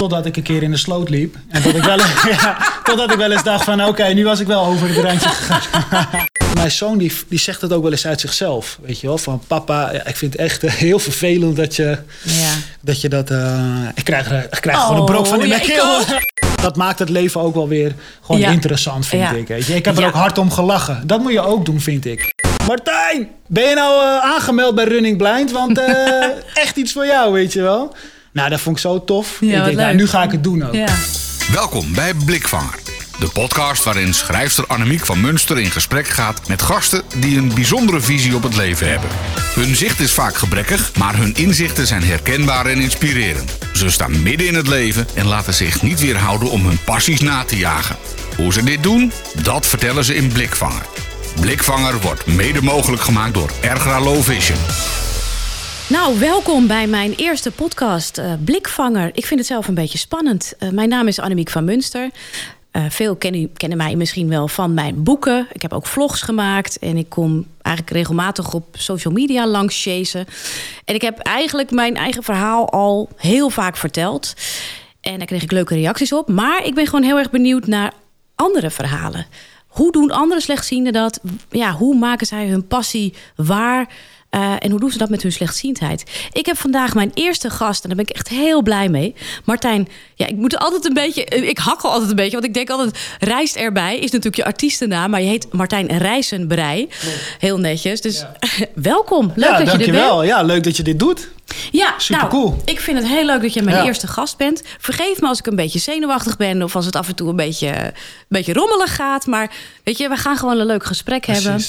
Totdat ik een keer in de sloot liep. En dat ik wel, ja, totdat ik wel eens dacht van oké, nu was ik wel over het randje gegaan. Mijn zoon die, die zegt het ook wel eens uit zichzelf. Weet je wel, van papa, ja, ik vind het echt heel vervelend dat je Ja. dat. Je dat eh, ik krijg, ik krijg gewoon een Oh, brok van in mijn keel. Dat maakt het leven ook wel weer gewoon interessant, vind ik. Weet je. Ik heb er ook hard om gelachen. Dat moet je ook doen, vind ik. Martijn, ben je nou eh, aangemeld bij Running Blind? Want eh, echt iets voor jou, weet je wel. Nou, dat vond ik zo tof. Ja, ik denk, nou, nu ga ik het doen ook. Ja. Welkom bij Blikvanger. De podcast waarin schrijfster Annemiek van Munster in gesprek gaat met gasten die een bijzondere visie op het leven hebben. Hun zicht is vaak gebrekkig, maar hun inzichten zijn herkenbaar en inspirerend. Ze staan midden in het leven en laten zich niet weerhouden om hun passies na te jagen. Hoe ze dit doen, dat vertellen ze in Blikvanger. Blikvanger wordt mede mogelijk gemaakt door Ergra Low Vision. Nou, welkom bij mijn eerste podcast, eh, Blikvanger. Ik vind het zelf een beetje spannend. Eh, mijn naam is Annemiek van Munster. Eh, veel kennen, kennen mij misschien wel van mijn boeken. Ik heb ook vlogs gemaakt en ik kom eigenlijk regelmatig op social media langs chasen. En ik heb eigenlijk mijn eigen verhaal al heel vaak verteld. En daar kreeg ik leuke reacties op. Maar ik ben gewoon heel erg benieuwd naar andere verhalen. Hoe doen andere slechtzienden dat? Ja, hoe maken zij hun passie waar? Eh, en hoe doen ze dat met hun slechtziendheid? Ik heb vandaag mijn eerste gast en daar ben ik echt heel blij mee. Martijn, ja, ik moet altijd een beetje. eh, Ik hakkel altijd een beetje, want ik denk altijd: Rijst erbij is natuurlijk je artiestennaam, maar je heet Martijn Rijzenbrei. Heel netjes. Dus welkom. Leuk Ja, dat je er bent. dankjewel. Ja, leuk dat je dit doet. Ja, Supercool. nou, ik vind het heel leuk dat je mijn Ja. eerste gast bent. Vergeef me als ik een beetje zenuwachtig ben of als het af en toe een beetje, een beetje rommelig gaat. Maar weet je, we gaan gewoon een leuk gesprek Precies. hebben.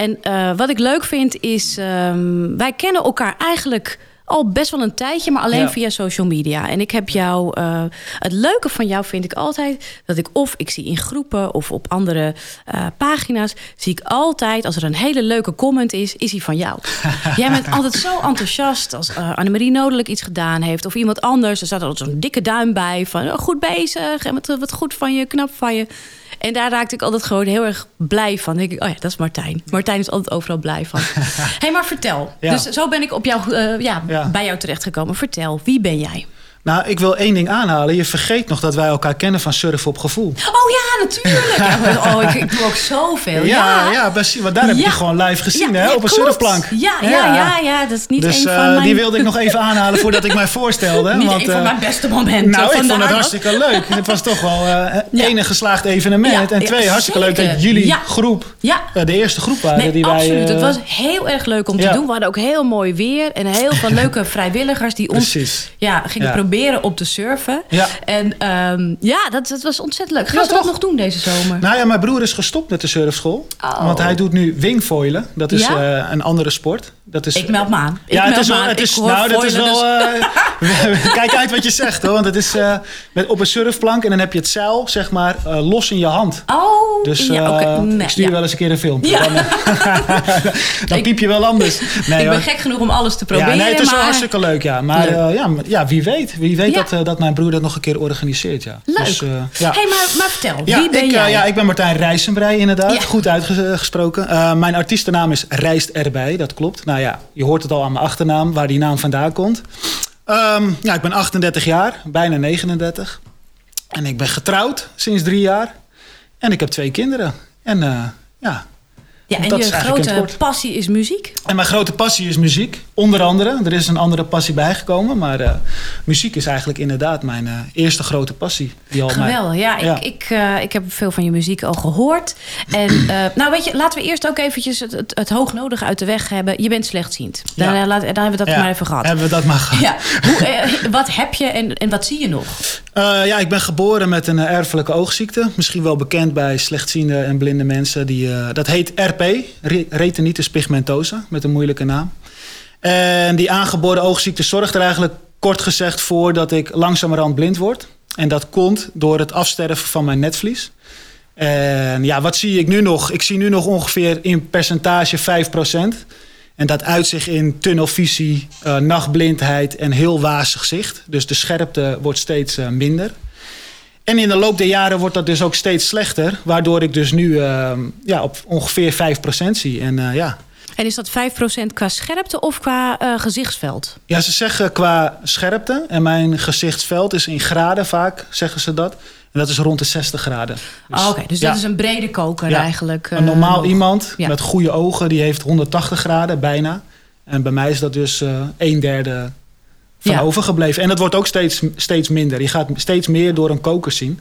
En eh, wat ik leuk vind is, ehm, wij kennen elkaar eigenlijk al best wel een tijdje, maar alleen Ja. via social media. En ik heb jou, eh, het leuke van jou vind ik altijd dat ik of ik zie in groepen of op andere eh, pagina's, zie ik altijd als er een hele leuke comment is, is die van jou. Jij bent altijd zo enthousiast als eh Annemarie Nodelijk iets gedaan heeft of iemand anders. Er staat altijd zo'n dikke duim bij van oh, goed bezig en wat, wat goed van je, knap van je. En daar raakte ik altijd gewoon heel erg blij van. Dan denk ik, oh ja, dat is Martijn. Martijn is altijd overal blij van. Hé, hey, maar vertel. Ja. Dus zo ben ik op jou, eh, ja, Ja. bij jou terechtgekomen. Vertel, wie ben jij? Nou, ik wil één ding aanhalen. Je vergeet nog dat wij elkaar kennen van Surf op Gevoel. Oh ja, natuurlijk. Ja, oh, ik, ik doe ook zoveel. Ja, Ja, ja, precies. Want daar heb Ja. je gewoon live gezien, hè? op een klopt. surfplank. Ja, ja, ja, ja, dat is niet Dus een van eh, mijn... die wilde ik nog even aanhalen voordat ik mij voorstelde. Niet want, een van eh, mijn beste momenten. Nou, ik vond het hartstikke leuk. Het was toch wel eh één een geslaagd evenement. En twee, hartstikke leuk dat jullie groep Ja. de eerste groep waren. Nee, die wij, absoluut. eh, het was heel erg leuk om te doen. We hadden ook heel mooi weer. En heel veel leuke vrijwilligers die ons ja, gingen Ja. Proberen op te surfen. Ja. En ehm, ja, dat, dat was ontzettend leuk. Gaan Ja, ze dat nog doen deze zomer? Nou ja, mijn broer is gestopt met de surfschool. Oh. Want hij doet nu wingfoilen. Dat is Ja? eh, een andere sport. Dat is, ik meld me aan. Ik ja, het is wel. Het is, nou, dat is wel. dus- eh, kijk uit wat je zegt hoor. Want het is eh, met, op een surfplank en dan heb je het zeil, zeg maar, los in je hand. Oh, Dus ja. Nee, ik stuur ja. wel eens een keer een filmpje. Dan, dan piep je wel anders. Nee, ik ben hoor. gek genoeg om alles te proberen. Ja, nee, het is wel hartstikke leuk, ja. Maar Leuk. ja, ja, wie weet. Wie weet Ja. dat, eh, dat mijn broer dat nog een keer organiseert, ja. Leuk. Dus, eh, ja. hey, maar, maar vertel, Ja, wie ben ik, eh, jij? ja, ik ben Martijn Rijsenbrei inderdaad. Goed uitgesproken. Mijn artiestennaam is Rijst erbij, dat klopt. Nou ja, je hoort het al aan mijn achternaam, waar die naam vandaan komt. Ehm, ja, ik ben 38 jaar, bijna 39. En ik ben getrouwd sinds drie jaar. En ik heb twee kinderen. En ja, ja, en dat je grote passie is muziek? en mijn grote passie is muziek, onder andere. Er is een andere passie bijgekomen, maar eh, muziek is eigenlijk inderdaad mijn eh, eerste grote passie. Die al Geweldig. Ja, Ja. Ik, ik, eh, ik heb veel van je muziek al gehoord. En nou weet je, laten we eerst ook eventjes het, het, het hoognodige uit de weg hebben. Je bent slechtziend. Daar, Ja. laat, daar hebben we dat Ja, maar even gehad. Hebben we dat maar gehad. Ja. Hoe, wat heb je en, en wat zie je nog? Ja, ik ben geboren met een erfelijke oogziekte. Misschien wel bekend bij slechtziende en blinde mensen. Die, dat heet RP, re- retinitis pigmentosa, met een moeilijke naam. En die aangeboren oogziekte zorgt er eigenlijk kort gezegd voor dat ik langzamerhand blind word. En dat komt door het afsterven van mijn netvlies. En ja, wat zie ik nu nog? Ik zie nu nog ongeveer in percentage 5%. En dat uit zich in tunnelvisie, eh, nachtblindheid en heel wazig zicht. Dus de scherpte wordt steeds eh, minder. En in de loop der jaren wordt dat dus ook steeds slechter. Waardoor ik dus nu eh, ja, op ongeveer 5% zie. En ja, En is dat 5% qua scherpte of qua uh, gezichtsveld? Ja, ze zeggen qua scherpte. En mijn gezichtsveld is in graden vaak, zeggen ze dat. En dat is rond de 60 graden. Dus, oh, Oké, dus dat is een brede koker eigenlijk. een normaal iemand met goede ogen, die heeft 180 graden bijna. En bij mij is dat dus uh, een derde van overgebleven. En dat wordt ook steeds, steeds minder. Je gaat steeds meer door een koker zien.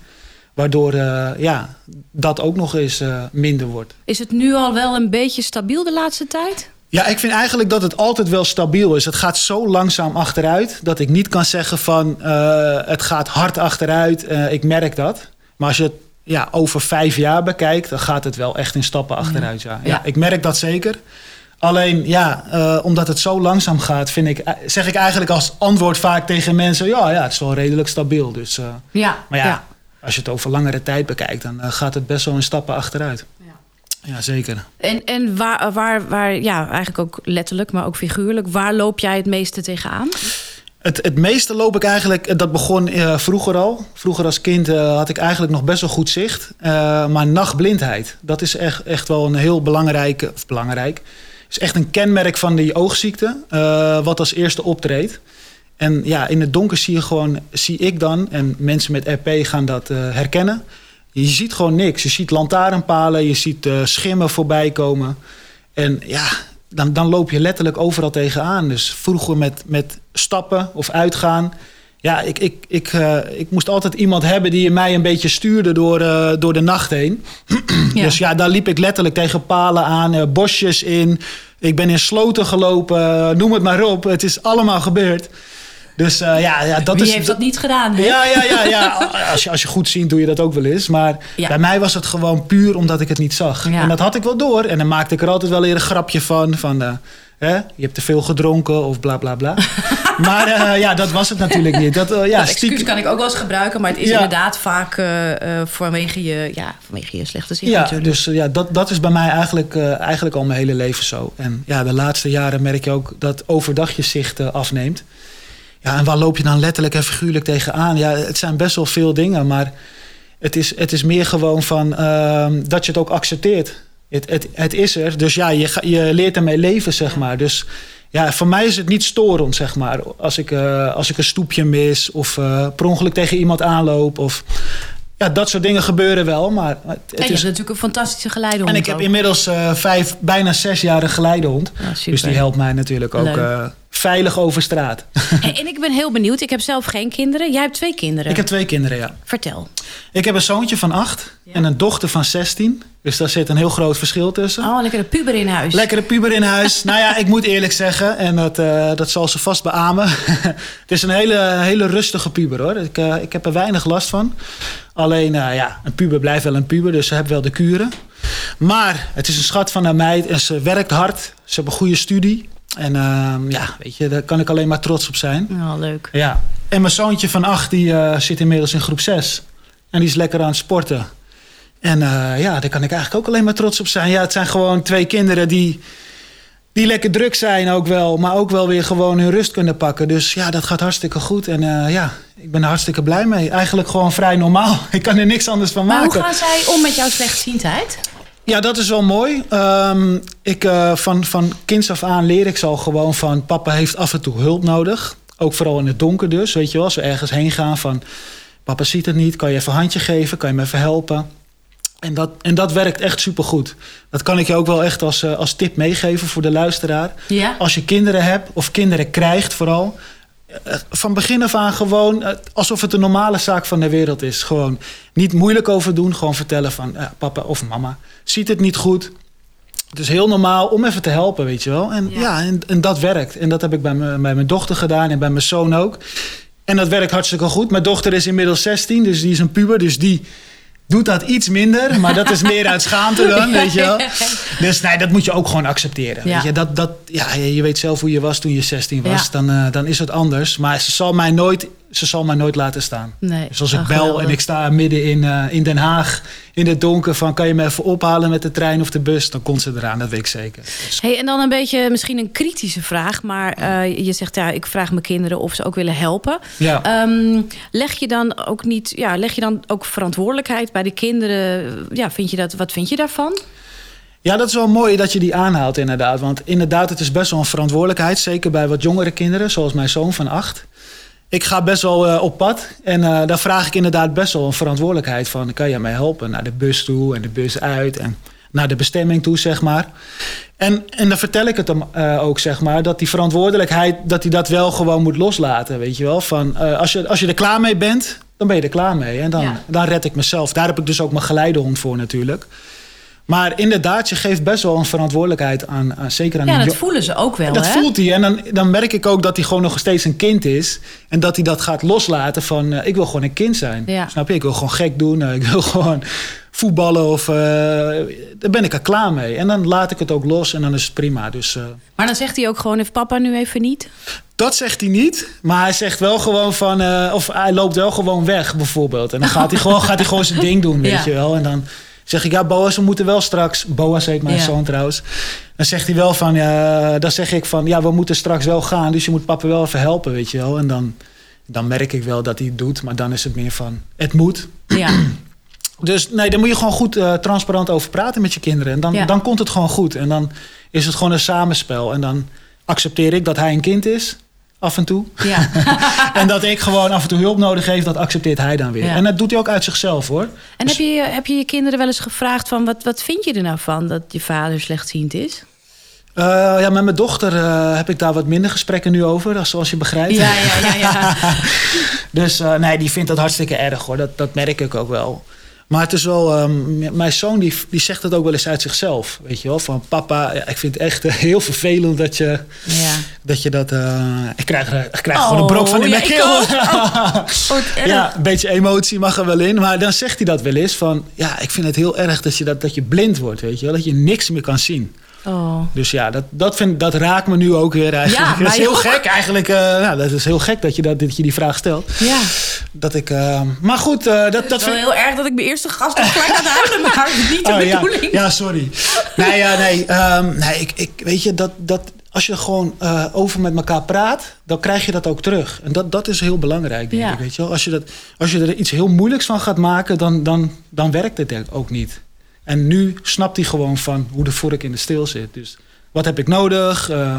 Waardoor uh, ja, dat ook nog eens uh, minder wordt. Is het nu al wel een beetje stabiel de laatste tijd? Ja, ik vind eigenlijk dat het altijd wel stabiel is. Het gaat zo langzaam achteruit dat ik niet kan zeggen van uh, het gaat hard achteruit. ik merk dat. Maar als je het ja, over vijf jaar bekijkt, dan gaat het wel echt in stappen achteruit. Ja. ja. ik merk dat zeker. Alleen ja, uh, omdat het zo langzaam gaat, vind ik, zeg ik eigenlijk als antwoord vaak tegen mensen: ja, ja het is wel redelijk stabiel. Dus, uh, ja, maar ja, ja, als je het over langere tijd bekijkt, dan uh, gaat het best wel in stappen achteruit. Ja, ja zeker. En, en waar, waar, waar, ja, eigenlijk ook letterlijk, maar ook figuurlijk, waar loop jij het meeste tegenaan? Het, het meeste loop ik eigenlijk, dat begon uh, vroeger al. Vroeger als kind uh, had ik eigenlijk nog best wel goed zicht. Uh, maar nachtblindheid, dat is echt, echt wel een heel belangrijke, of belangrijk, is echt een kenmerk van die oogziekte, uh, wat als eerste optreedt. En ja, in het donker zie je gewoon, zie ik dan, en mensen met RP gaan dat uh, herkennen. Je ziet gewoon niks. Je ziet lantaarnpalen, je ziet uh, schimmen voorbij komen. En ja, dan, dan loop je letterlijk overal tegenaan. Dus vroeger met, met stappen of uitgaan. Ja, ik, ik, ik, uh, ik moest altijd iemand hebben die mij een beetje stuurde door, door de nacht heen. ja. Dus ja, daar liep ik letterlijk tegen palen aan, bosjes in. Ik ben in sloten gelopen, noem het maar op. Het is allemaal gebeurd. Dus ja, ja, dat Wie is. heeft dat niet gedaan? Hè? Ja, ja, ja, ja. Als, je, als je goed ziet, doe je dat ook wel eens. Maar ja. bij mij was het gewoon puur omdat ik het niet zag. En dat had ik wel door. En dan maakte ik er altijd wel weer een grapje van. van Hè? Je hebt te veel gedronken of bla bla bla. maar uh, ja, dat was het natuurlijk niet. Dat, uh, ja, dat excuus kan ik ook wel eens gebruiken, maar het is inderdaad vaak uh, vanwege, je, ja, vanwege je slechte zicht. Ja, natuurlijk. dus ja, dat, dat is bij mij eigenlijk, eigenlijk al mijn hele leven zo. En ja, de laatste jaren merk je ook dat overdag je zicht afneemt. Ja, en waar loop je dan letterlijk en figuurlijk tegenaan? Ja, het zijn best wel veel dingen, maar het is, het is meer gewoon van ehm, dat je het ook accepteert. Het, het, het is er, dus ja, je, je leert ermee leven, zeg maar. Dus ja, voor mij is het niet storend, zeg maar. Als ik, uh, als ik een stoepje mis of uh, per ongeluk tegen iemand aanloop. Of, ja, dat soort dingen gebeuren wel. Maar het, het en je is natuurlijk een fantastische geleidehond. En ik heb ook. inmiddels uh, vijf, bijna zes jaar een geleidehond. Ja, dus die helpt mij natuurlijk ook veilig over straat. En ik ben heel benieuwd. Ik heb zelf geen kinderen. Jij hebt twee kinderen. Ik heb twee kinderen, ja. Vertel. Ik heb een zoontje van acht ja. en een dochter van 16. Dus daar zit een heel groot verschil tussen. Oh, lekkere puber in huis. Lekkere puber in huis. nou ja, ik moet eerlijk zeggen, en dat, uh, dat zal ze vast beamen. het is een hele, hele rustige puber hoor. Ik, uh, ik heb er weinig last van. Alleen, uh, ja, een puber blijft wel een puber, dus ze heeft wel de kuren. Maar het is een schat van een meid en ze werkt hard. Ze heeft een goede studie. En uh, ja, weet je, daar kan ik alleen maar trots op zijn. Ja, leuk. Ja. En mijn zoontje van acht, die uh, zit inmiddels in groep 6. En die is lekker aan het sporten. En uh, ja, daar kan ik eigenlijk ook alleen maar trots op zijn. Ja, het zijn gewoon twee kinderen die, die lekker druk zijn ook wel. Maar ook wel weer gewoon hun rust kunnen pakken. Dus ja, dat gaat hartstikke goed. En uh, ja, ik ben er hartstikke blij mee. Eigenlijk gewoon vrij normaal. Ik kan er niks anders van maar maken. hoe gaan zij om met jouw slechtziendheid? Ja, dat is wel mooi. Um, ik, uh, van, van kinds af aan leer ik al gewoon van... papa heeft af en toe hulp nodig. Ook vooral in het donker dus, weet je wel. Als we ergens heen gaan van... papa ziet het niet, kan je even een handje geven? Kan je me even helpen? En dat, en dat werkt echt supergoed. Dat kan ik je ook wel echt als, uh, als tip meegeven voor de luisteraar. Ja? Als je kinderen hebt, of kinderen krijgt vooral... van begin af aan gewoon alsof het een normale zaak van de wereld is. Gewoon niet moeilijk over doen. Gewoon vertellen van uh, papa of mama ziet het niet goed. Het is heel normaal om even te helpen, weet je wel. En ja, ja en, en, dat werkt. En dat heb ik bij, me, bij mijn dochter gedaan en bij mijn zoon ook. En dat werkt hartstikke goed. Mijn dochter is inmiddels 16, dus die is een puber. Dus die doet dat iets minder. Maar dat is meer uit schaamte dan, weet je wel. Dus nee, dat moet je ook gewoon accepteren. Ja. Weet je? Dat, dat, ja, je weet zelf hoe je was toen je 16 was. Ja. Dan, uh, dan is het anders. Maar ze zal mij nooit, ze zal mij nooit laten staan. Nee. Dus als ik bel geweldig. en ik sta midden in, uh, in Den Haag... in het donker van kan je me even ophalen met de trein of de bus... dan komt ze eraan, dat weet ik zeker. Dus. Hey, en dan een beetje misschien een kritische vraag. Maar uh, je zegt, ja, ik vraag mijn kinderen of ze ook willen helpen. Ja. Um, leg je dan ook niet, ja, leg je dan ook verantwoordelijkheid bij de kinderen? Ja, vind je dat, wat vind je daarvan? Ja, dat is wel mooi dat je die aanhaalt inderdaad. Want inderdaad, het is best wel een verantwoordelijkheid. Zeker bij wat jongere kinderen, zoals mijn zoon van acht. Ik ga best wel uh, op pad. En uh, daar vraag ik inderdaad best wel een verantwoordelijkheid van. Kan je mij helpen naar de bus toe en de bus uit en naar de bestemming toe, zeg maar. En, en dan vertel ik het hem uh, ook, zeg maar, dat die verantwoordelijkheid, dat hij dat wel gewoon moet loslaten, weet je wel. Van, als, je, als je er klaar mee bent, dan ben je er klaar mee. En dan, ja. dan red ik mezelf. Daar heb ik dus ook mijn geleidehond voor natuurlijk. Maar inderdaad, je geeft best wel een verantwoordelijkheid aan, aan zeker aan Ja, dat voelen ze ook wel. Dat hè? voelt hij. En dan, dan merk ik ook dat hij gewoon nog steeds een kind is. En dat hij dat gaat loslaten van, uh, ik wil gewoon een kind zijn. Ja. Snap je? Ik wil gewoon gek doen. Uh, ik wil gewoon voetballen of... Uh, daar ben ik er klaar mee. En dan laat ik het ook los en dan is het prima. Dus, maar dan zegt hij ook gewoon, heeft papa nu even niet? Dat zegt hij niet. Maar hij zegt wel gewoon van... of hij loopt wel gewoon weg bijvoorbeeld. En dan gaat hij gewoon, gaat hij gewoon zijn ding doen, weet Ja. je wel. En dan zeg ik, ja, Boas, we moeten wel straks... Boas heet mijn Ja. zoon trouwens. Dan zegt hij wel van, ja, dan zeg ik van... ja, we moeten straks wel gaan, dus je moet papa wel even helpen, weet je wel. En dan, dan merk ik wel dat hij het doet. Maar dan is het meer van, het moet. Ja. Dus nee, daar moet je gewoon goed uh, transparant over praten met je kinderen. En dan, Ja. dan komt het gewoon goed. En dan is het gewoon een samenspel. En dan accepteer ik dat hij een kind is, af en toe. ja. En dat ik gewoon af en toe hulp nodig heb, dat accepteert hij dan weer. Ja. En dat doet hij ook uit zichzelf hoor. En heb je, heb je je kinderen wel eens gevraagd van... Wat, wat vind je er nou van dat je vader slechtziend is? Uh, ja, met mijn dochter uh, heb ik daar wat minder gesprekken nu over, zoals je begrijpt. Ja, ja, ja. ja. dus uh, nee, die vindt dat hartstikke erg hoor. Dat, dat merk ik ook wel. Maar het is wel, um, mijn zoon die, die zegt het ook wel eens uit zichzelf. Weet je wel, van papa, ja, ik vind het echt heel vervelend dat je ja. dat. Je dat uh, ik krijg, ik krijg oh, gewoon een brok van in mijn keel. Oh, ja, een beetje emotie mag er wel in. Maar dan zegt hij dat wel eens van, ja, ik vind het heel erg dat je, dat, dat je blind wordt, weet je wel. Dat je niks meer kan zien. Oh. Dus ja, dat, dat, vind, dat raakt me nu ook weer eigenlijk. Ja, dat is heel ook. gek eigenlijk. Uh, nou, dat is heel gek dat je, dat, dat je die vraag stelt. Ja. Dat ik, uh, maar goed, uh, dat, Het dat is wel vind... heel erg dat ik mijn eerste gast nog gelijk aan huilen maar niet de oh, ja. bedoeling. Ja, sorry. nee, ja, nee, um, nee ik, ik, weet je, dat, dat, als je gewoon over met elkaar praat, dan krijg je dat ook terug. En dat, dat is heel belangrijk, denk Ja. ik. Weet je wel? Als, je dat, als je er iets heel moeilijks van gaat maken, dan, dan, dan werkt het ook niet. En nu snapt hij gewoon van hoe de vork in de steel zit. Dus wat heb ik nodig? Uh,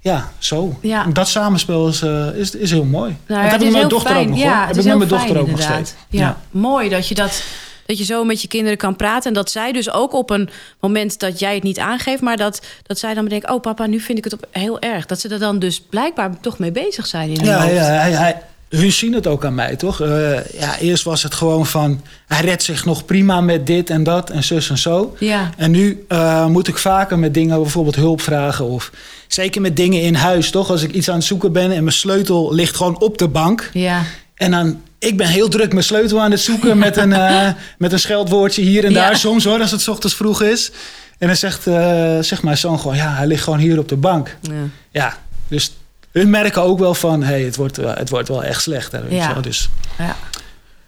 ja, zo. Ja. Dat samenspel is, uh, is, is heel mooi. Nou, dat heb ik met mijn dochter fijn. ook nog. Ja, hoor. Heb ik met mijn dochter fijn, ook nog steeds. Ja. mooi dat je dat. Dat je zo met je kinderen kan praten. En dat zij dus ook op een moment dat jij het niet aangeeft. Maar dat, dat zij dan bedenkt: Oh, papa, nu vind ik het op heel erg. Dat ze er dan dus blijkbaar toch mee bezig zijn. In Ja, hoofd. ja hij, hij, hun zien het ook aan mij, toch? Uh, ja, eerst was het gewoon van... hij redt zich nog prima met dit en dat en zus en zo. Ja. En nu uh, moet ik vaker met dingen bijvoorbeeld hulp vragen... of zeker met dingen in huis, toch? Als ik iets aan het zoeken ben en mijn sleutel ligt gewoon op de bank... Ja. en dan... Ik ben heel druk mijn sleutel aan het zoeken met een, uh, met een scheldwoordje hier en daar. Ja. Soms hoor, als het ochtends vroeg is. En dan zegt, uh, zegt mijn zoon gewoon, ja, hij ligt gewoon hier op de bank. Ja. Ja, dus hun merken ook wel van, hé, hey, het, wordt, het wordt wel echt slechter. Weet Ja. wel? Dus, Ja.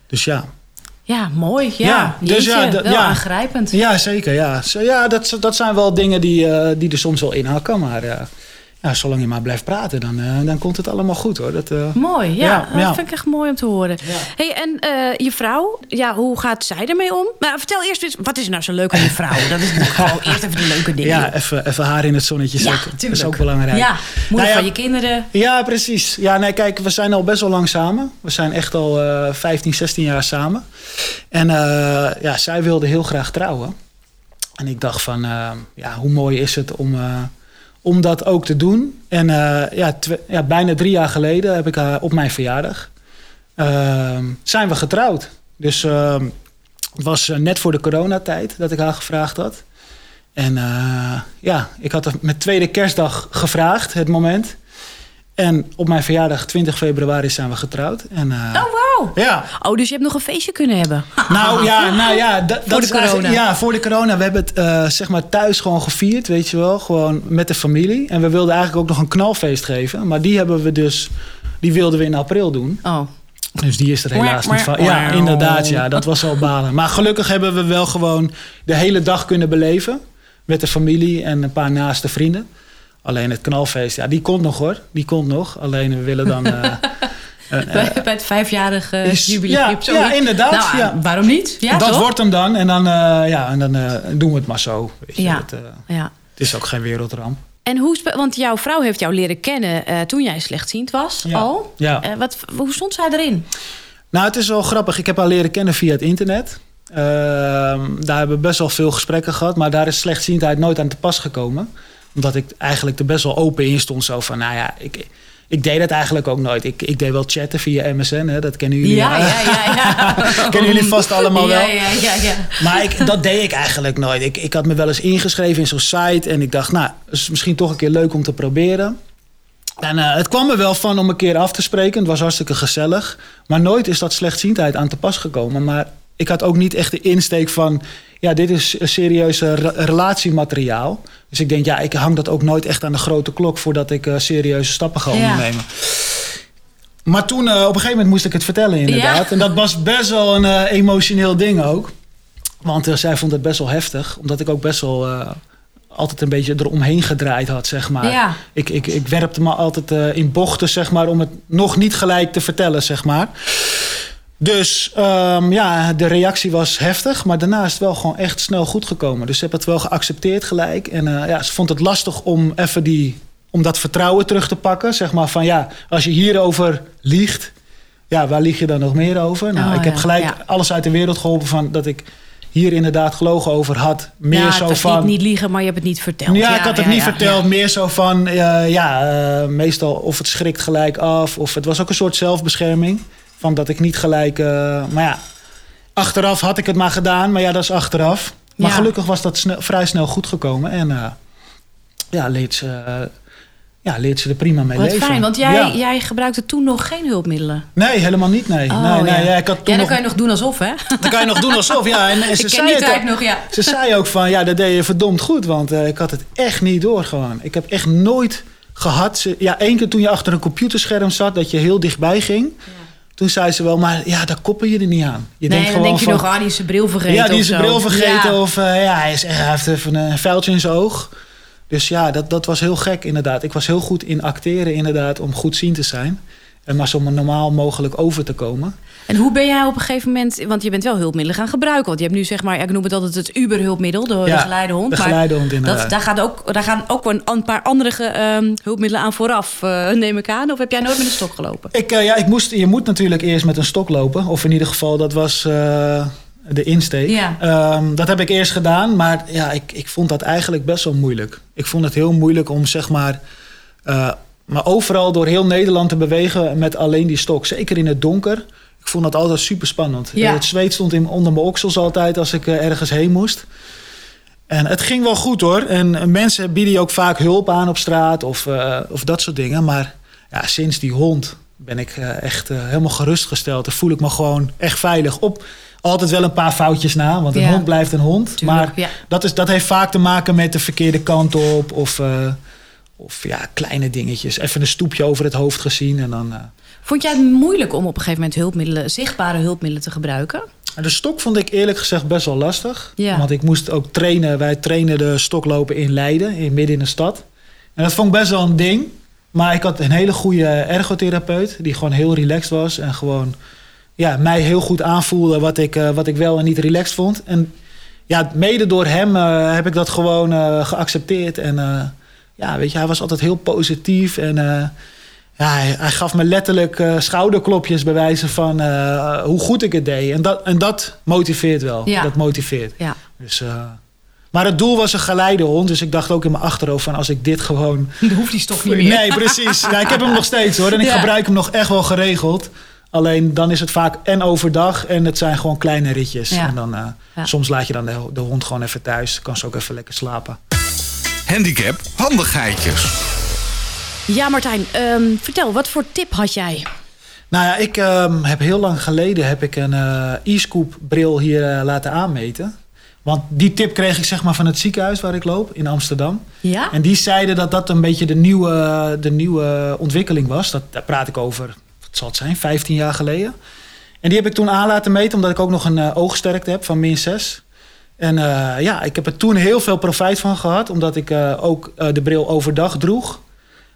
dus ja. ja, mooi. Ja, Ja, dus ja, wel ja. aangrijpend. Ja, zeker. Ja, Zo, ja dat, dat zijn wel dingen die, uh, die er soms wel inhakken. Maar uh, ja, zolang je maar blijft praten, dan, uh, dan komt het allemaal goed hoor. Dat, Mooi, ja. Ja, dat ja. vind ik echt mooi om te horen. Ja. Hey, en eh, je vrouw, ja, hoe gaat zij ermee om? Maar vertel eerst eens, wat is nou zo leuk aan je vrouw? Dat is gewoon eerst even de leuke dingen. ja, even, even haar in het zonnetje Ja, zetten. dat is ook belangrijk. Ja, moeder Nou ja, van je kinderen. Ja, precies. Ja, nee, kijk, we zijn al best wel lang samen. We zijn echt al uh, 15, 16 jaar samen. En uh, ja, zij wilde heel graag trouwen. En ik dacht van, uh, ja, hoe mooi is het om, uh, om dat ook te doen. En ja, ja, bijna drie jaar geleden heb ik haar op mijn verjaardag... ehm, zijn we getrouwd. Dus ehm, het was net voor de coronatijd dat ik haar gevraagd had. En ja, ik had het met tweede kerstdag gevraagd, het moment. En op mijn verjaardag, 20 februari, zijn we getrouwd. En, uh, oh, wauw. Ja. Oh, dus je hebt nog een feestje kunnen hebben. Nou ja, nou ja dat, voor dat de is corona. Ja, voor de corona. We hebben het uh, zeg maar thuis gewoon gevierd, weet je wel. Gewoon met de familie. En we wilden eigenlijk ook nog een knalfeest geven. Maar die hebben we dus, die wilden we in april doen. Oh. Dus die is er helaas niet van. Ja, inderdaad, ja, dat was wel balen. Maar gelukkig hebben we wel gewoon de hele dag kunnen beleven. Met de familie en een paar naaste vrienden. Alleen het knalfeest, ja, die komt nog hoor. Die komt nog. Alleen we willen dan... Uh, bij, bij, het vijfjarige is, jubileum. Ja, ja, inderdaad. Nou, ja. Waarom niet? Ja, dat wordt hem dan. En dan, ja, en dan doen we het maar zo. Weet je. Ja. Het, ja. het is ook geen wereldramp. En hoe, want jouw vrouw heeft jou leren kennen toen jij slechtziend was al. Ja. Wat, hoe stond zij erin? Nou, het is wel grappig. Ik heb haar leren kennen via het internet. Uh, daar hebben we best wel veel gesprekken gehad. Maar daar is slechtziendheid nooit aan te pas gekomen. Omdat ik eigenlijk er best wel open in stond. Zo van, nou ja, ik, ik deed het eigenlijk ook nooit. Ik, ik deed wel chatten via MSN, hè? dat kennen jullie. Ja, ja, ja. ja. kennen jullie vast allemaal wel. Ja, ja, ja, ja. Maar ik, dat deed ik eigenlijk nooit. Ik, ik had me wel eens ingeschreven in zo'n site en ik dacht, nou, is misschien toch een keer leuk om te proberen. En uh, het kwam er wel van om een keer af te spreken. Het was hartstikke gezellig. Maar nooit is dat slechtziendheid aan te pas gekomen. Maar ik had ook niet echt de insteek van... ja, dit is serieus relatiemateriaal. Dus ik denk, ja, ik hang dat ook nooit echt aan de grote klok... voordat ik uh, serieuze stappen ga ondernemen. Ja. Maar toen, uh, op een gegeven moment moest ik het vertellen inderdaad. Ja. En dat was best wel een uh, emotioneel ding ook. Want zij vond het best wel heftig. Omdat ik ook best wel altijd een beetje eromheen gedraaid had, zeg maar. Ja. Ik, ik, ik werpte me altijd in bochten, zeg maar, om het nog niet gelijk te vertellen, zeg maar. Dus um, ja, de reactie was heftig, maar daarna is het wel gewoon echt snel goed gekomen. Dus ze heb het wel geaccepteerd gelijk. En uh, ja, ze vond het lastig om even die, om dat vertrouwen terug te pakken. Zeg maar van ja, als je hierover liegt, ja, waar lieg je dan nog meer over? Nou, Oh, ik heb ja, gelijk ja. alles uit de wereld geholpen van dat ik hier inderdaad gelogen over had. Meer ja, zo van. niet, niet liegen, maar je hebt het niet verteld. Ja, ik had het niet verteld. Meer zo van, eh, ja, eh, meestal of het schrikt gelijk af. Of het was ook een soort zelfbescherming. Van dat ik niet gelijk... eh, maar ja, achteraf had ik het maar gedaan. Maar ja, dat is achteraf. Maar Ja. gelukkig was dat vrij snel goed gekomen. En eh, ja, leert ze, eh, ja, leert ze er prima mee Wat leven. fijn, want jij, Ja. jij gebruikte toen nog geen hulpmiddelen. Nee, helemaal niet. Nee, Oh, nee, nee ja. ja, ik had Ja, toen dan nog, kan je nog doen alsof, hè? dan kan je nog doen alsof. Ja, en, en ze Ik ken zei het ook. nog, ja. Ze zei ook van, ja, dat deed je verdomd goed. Want ik had het echt niet door gewoon. Ik heb echt nooit gehad... Ja, één keer toen je achter een computerscherm zat... dat je heel dichtbij ging. Toen zei ze wel, maar ja, daar koppel je er niet aan. Je nee, denkt dan gewoon denk je van, nog, ah, die is zijn bril vergeten Ja, die is zijn bril vergeten. Ja. Of eh, ja, hij, is, hij heeft even een vuiltje in zijn oog. Dus ja, dat, dat was heel gek inderdaad. Ik was heel goed in acteren inderdaad... om goed zien te zijn. En maar zo normaal mogelijk over te komen. En hoe ben jij op een gegeven moment... Want je bent wel hulpmiddelen gaan gebruiken. Want je hebt nu zeg maar... Ik noem het altijd het Uber-hulpmiddel. De, de Ja, geleidehond. de geleidehond inderdaad. dat, daar, gaat ook, daar gaan ook een, een paar andere ehm, hulpmiddelen aan vooraf, eh, neem ik aan. Of heb jij nooit met een stok gelopen? Ik, eh, ja, ik moest, je moet natuurlijk eerst met een stok lopen. Of in ieder geval, dat was eh, de insteek. Ja. Ehm, dat heb ik eerst gedaan. Maar ja, ik, ik vond dat eigenlijk best wel moeilijk. Ik vond het heel moeilijk om zeg maar... eh, maar overal door heel Nederland te bewegen met alleen die stok. Zeker in het donker. Ik vond dat altijd super spannend. Ja. Het zweet stond in, onder mijn oksels altijd als ik eh, ergens heen moest. En het ging wel goed hoor. En eh, mensen bieden je ook vaak hulp aan op straat of, eh, of dat soort dingen. Maar ja, sinds die hond ben ik echt helemaal gerustgesteld. Dan voel ik me gewoon echt veilig. Op altijd wel een paar foutjes na, want een Ja. hond blijft een hond. Tuurlijk, maar ja. dat, is, dat heeft vaak te maken met de verkeerde kant op. Of, of ja, kleine dingetjes. Even een stoepje over het hoofd gezien. En dan, Vond jij het moeilijk om op een gegeven moment hulpmiddelen, zichtbare hulpmiddelen te gebruiken? De stok vond ik eerlijk gezegd best wel lastig. Ja. Want ik moest ook trainen. Wij trainen de stoklopen in Leiden, in, midden in de stad. En dat vond ik best wel een ding. Maar ik had een hele goede ergotherapeut. Die gewoon heel relaxed was. En gewoon ja, mij heel goed aanvoelde wat ik, eh, wat ik wel en niet relaxed vond. En ja, mede door hem eh, heb ik dat gewoon eh, geaccepteerd. En ja, weet je, hij was altijd heel positief. En ja, hij, hij gaf me letterlijk eh, schouderklopjes bij wijze van eh, hoe goed ik het deed. En dat, en dat motiveert wel. Ja. Dat motiveert. Ja. Dus, eh, maar het doel was een geleidehond. Dus ik dacht ook in mijn achterhoofd van als ik dit gewoon... Dan hoeft die stok niet meer. Nee, precies. Ja, ik heb hem nog steeds hoor. En ik Ja. gebruik hem nog echt wel geregeld. Alleen dan is het vaak en overdag en het zijn gewoon kleine ritjes. Ja. En dan, eh, Ja. soms laat je dan de, de hond gewoon even thuis. Kan ze ook even lekker slapen. Handicap handigheidjes. Ja, Martijn, ehm, vertel, wat voor tip had jij? Nou ja, ik ehm, heb heel lang geleden heb ik een eh, e-scoop bril hier eh, laten aanmeten. Want die tip kreeg ik zeg maar van het ziekenhuis waar ik loop in Amsterdam. Ja? En die zeiden dat dat een beetje de nieuwe, de nieuwe ontwikkeling was. Dat, daar praat ik over, wat zal het zijn, 15 jaar geleden. En die heb ik toen aan laten meten, omdat ik ook nog een eh, oogsterkte heb van min 6. En ja, ik heb er toen heel veel profijt van gehad, omdat ik ook de bril overdag droeg.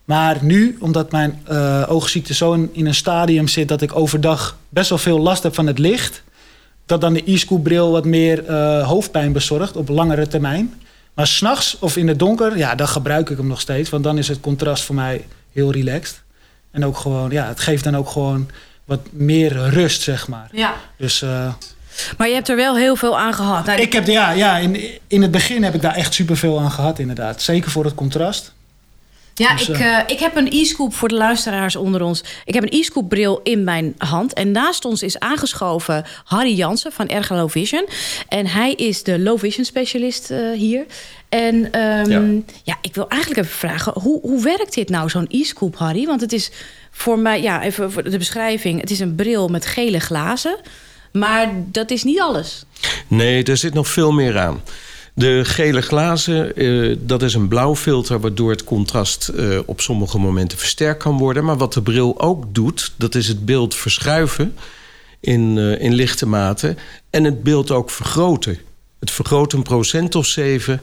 Maar nu, omdat mijn uh, oogziekte zo in, in, een stadium zit dat ik overdag best wel veel last heb van het licht, dat dan de e-scoop bril wat meer uh, hoofdpijn bezorgt op langere termijn. Maar s'nachts of in het donker, ja, dan gebruik ik hem nog steeds. Want dan is het contrast voor mij heel relaxed. En ook gewoon, ja, het geeft dan ook gewoon wat meer rust, zeg maar. Ja. Dus, uh, maar je hebt er wel heel veel aan gehad. Nou, ik heb, ja, ja in, in het begin heb ik daar echt superveel aan gehad, inderdaad. Zeker voor het contrast. Ja, dus, ik, uh, ik heb een e-scoop voor de luisteraars onder ons. Ik heb een e-scoop bril in mijn hand. En naast ons is aangeschoven Harry Jansen van Erga Low Vision. En hij is de low vision specialist uh, hier. En um, ja. ja. ik wil eigenlijk even vragen... hoe, hoe werkt dit nou, zo'n e-scoop, Harry? Want het is voor mij, ja, even voor de beschrijving... het is een bril met gele glazen... Maar dat is niet alles. Nee, er zit nog veel meer aan. De gele glazen, uh, dat is een blauw filter... waardoor het contrast uh, op sommige momenten versterkt kan worden. Maar wat de bril ook doet, dat is het beeld verschuiven... in, uh, in lichte mate en het beeld ook vergroten. Het vergroot een procent of zeven...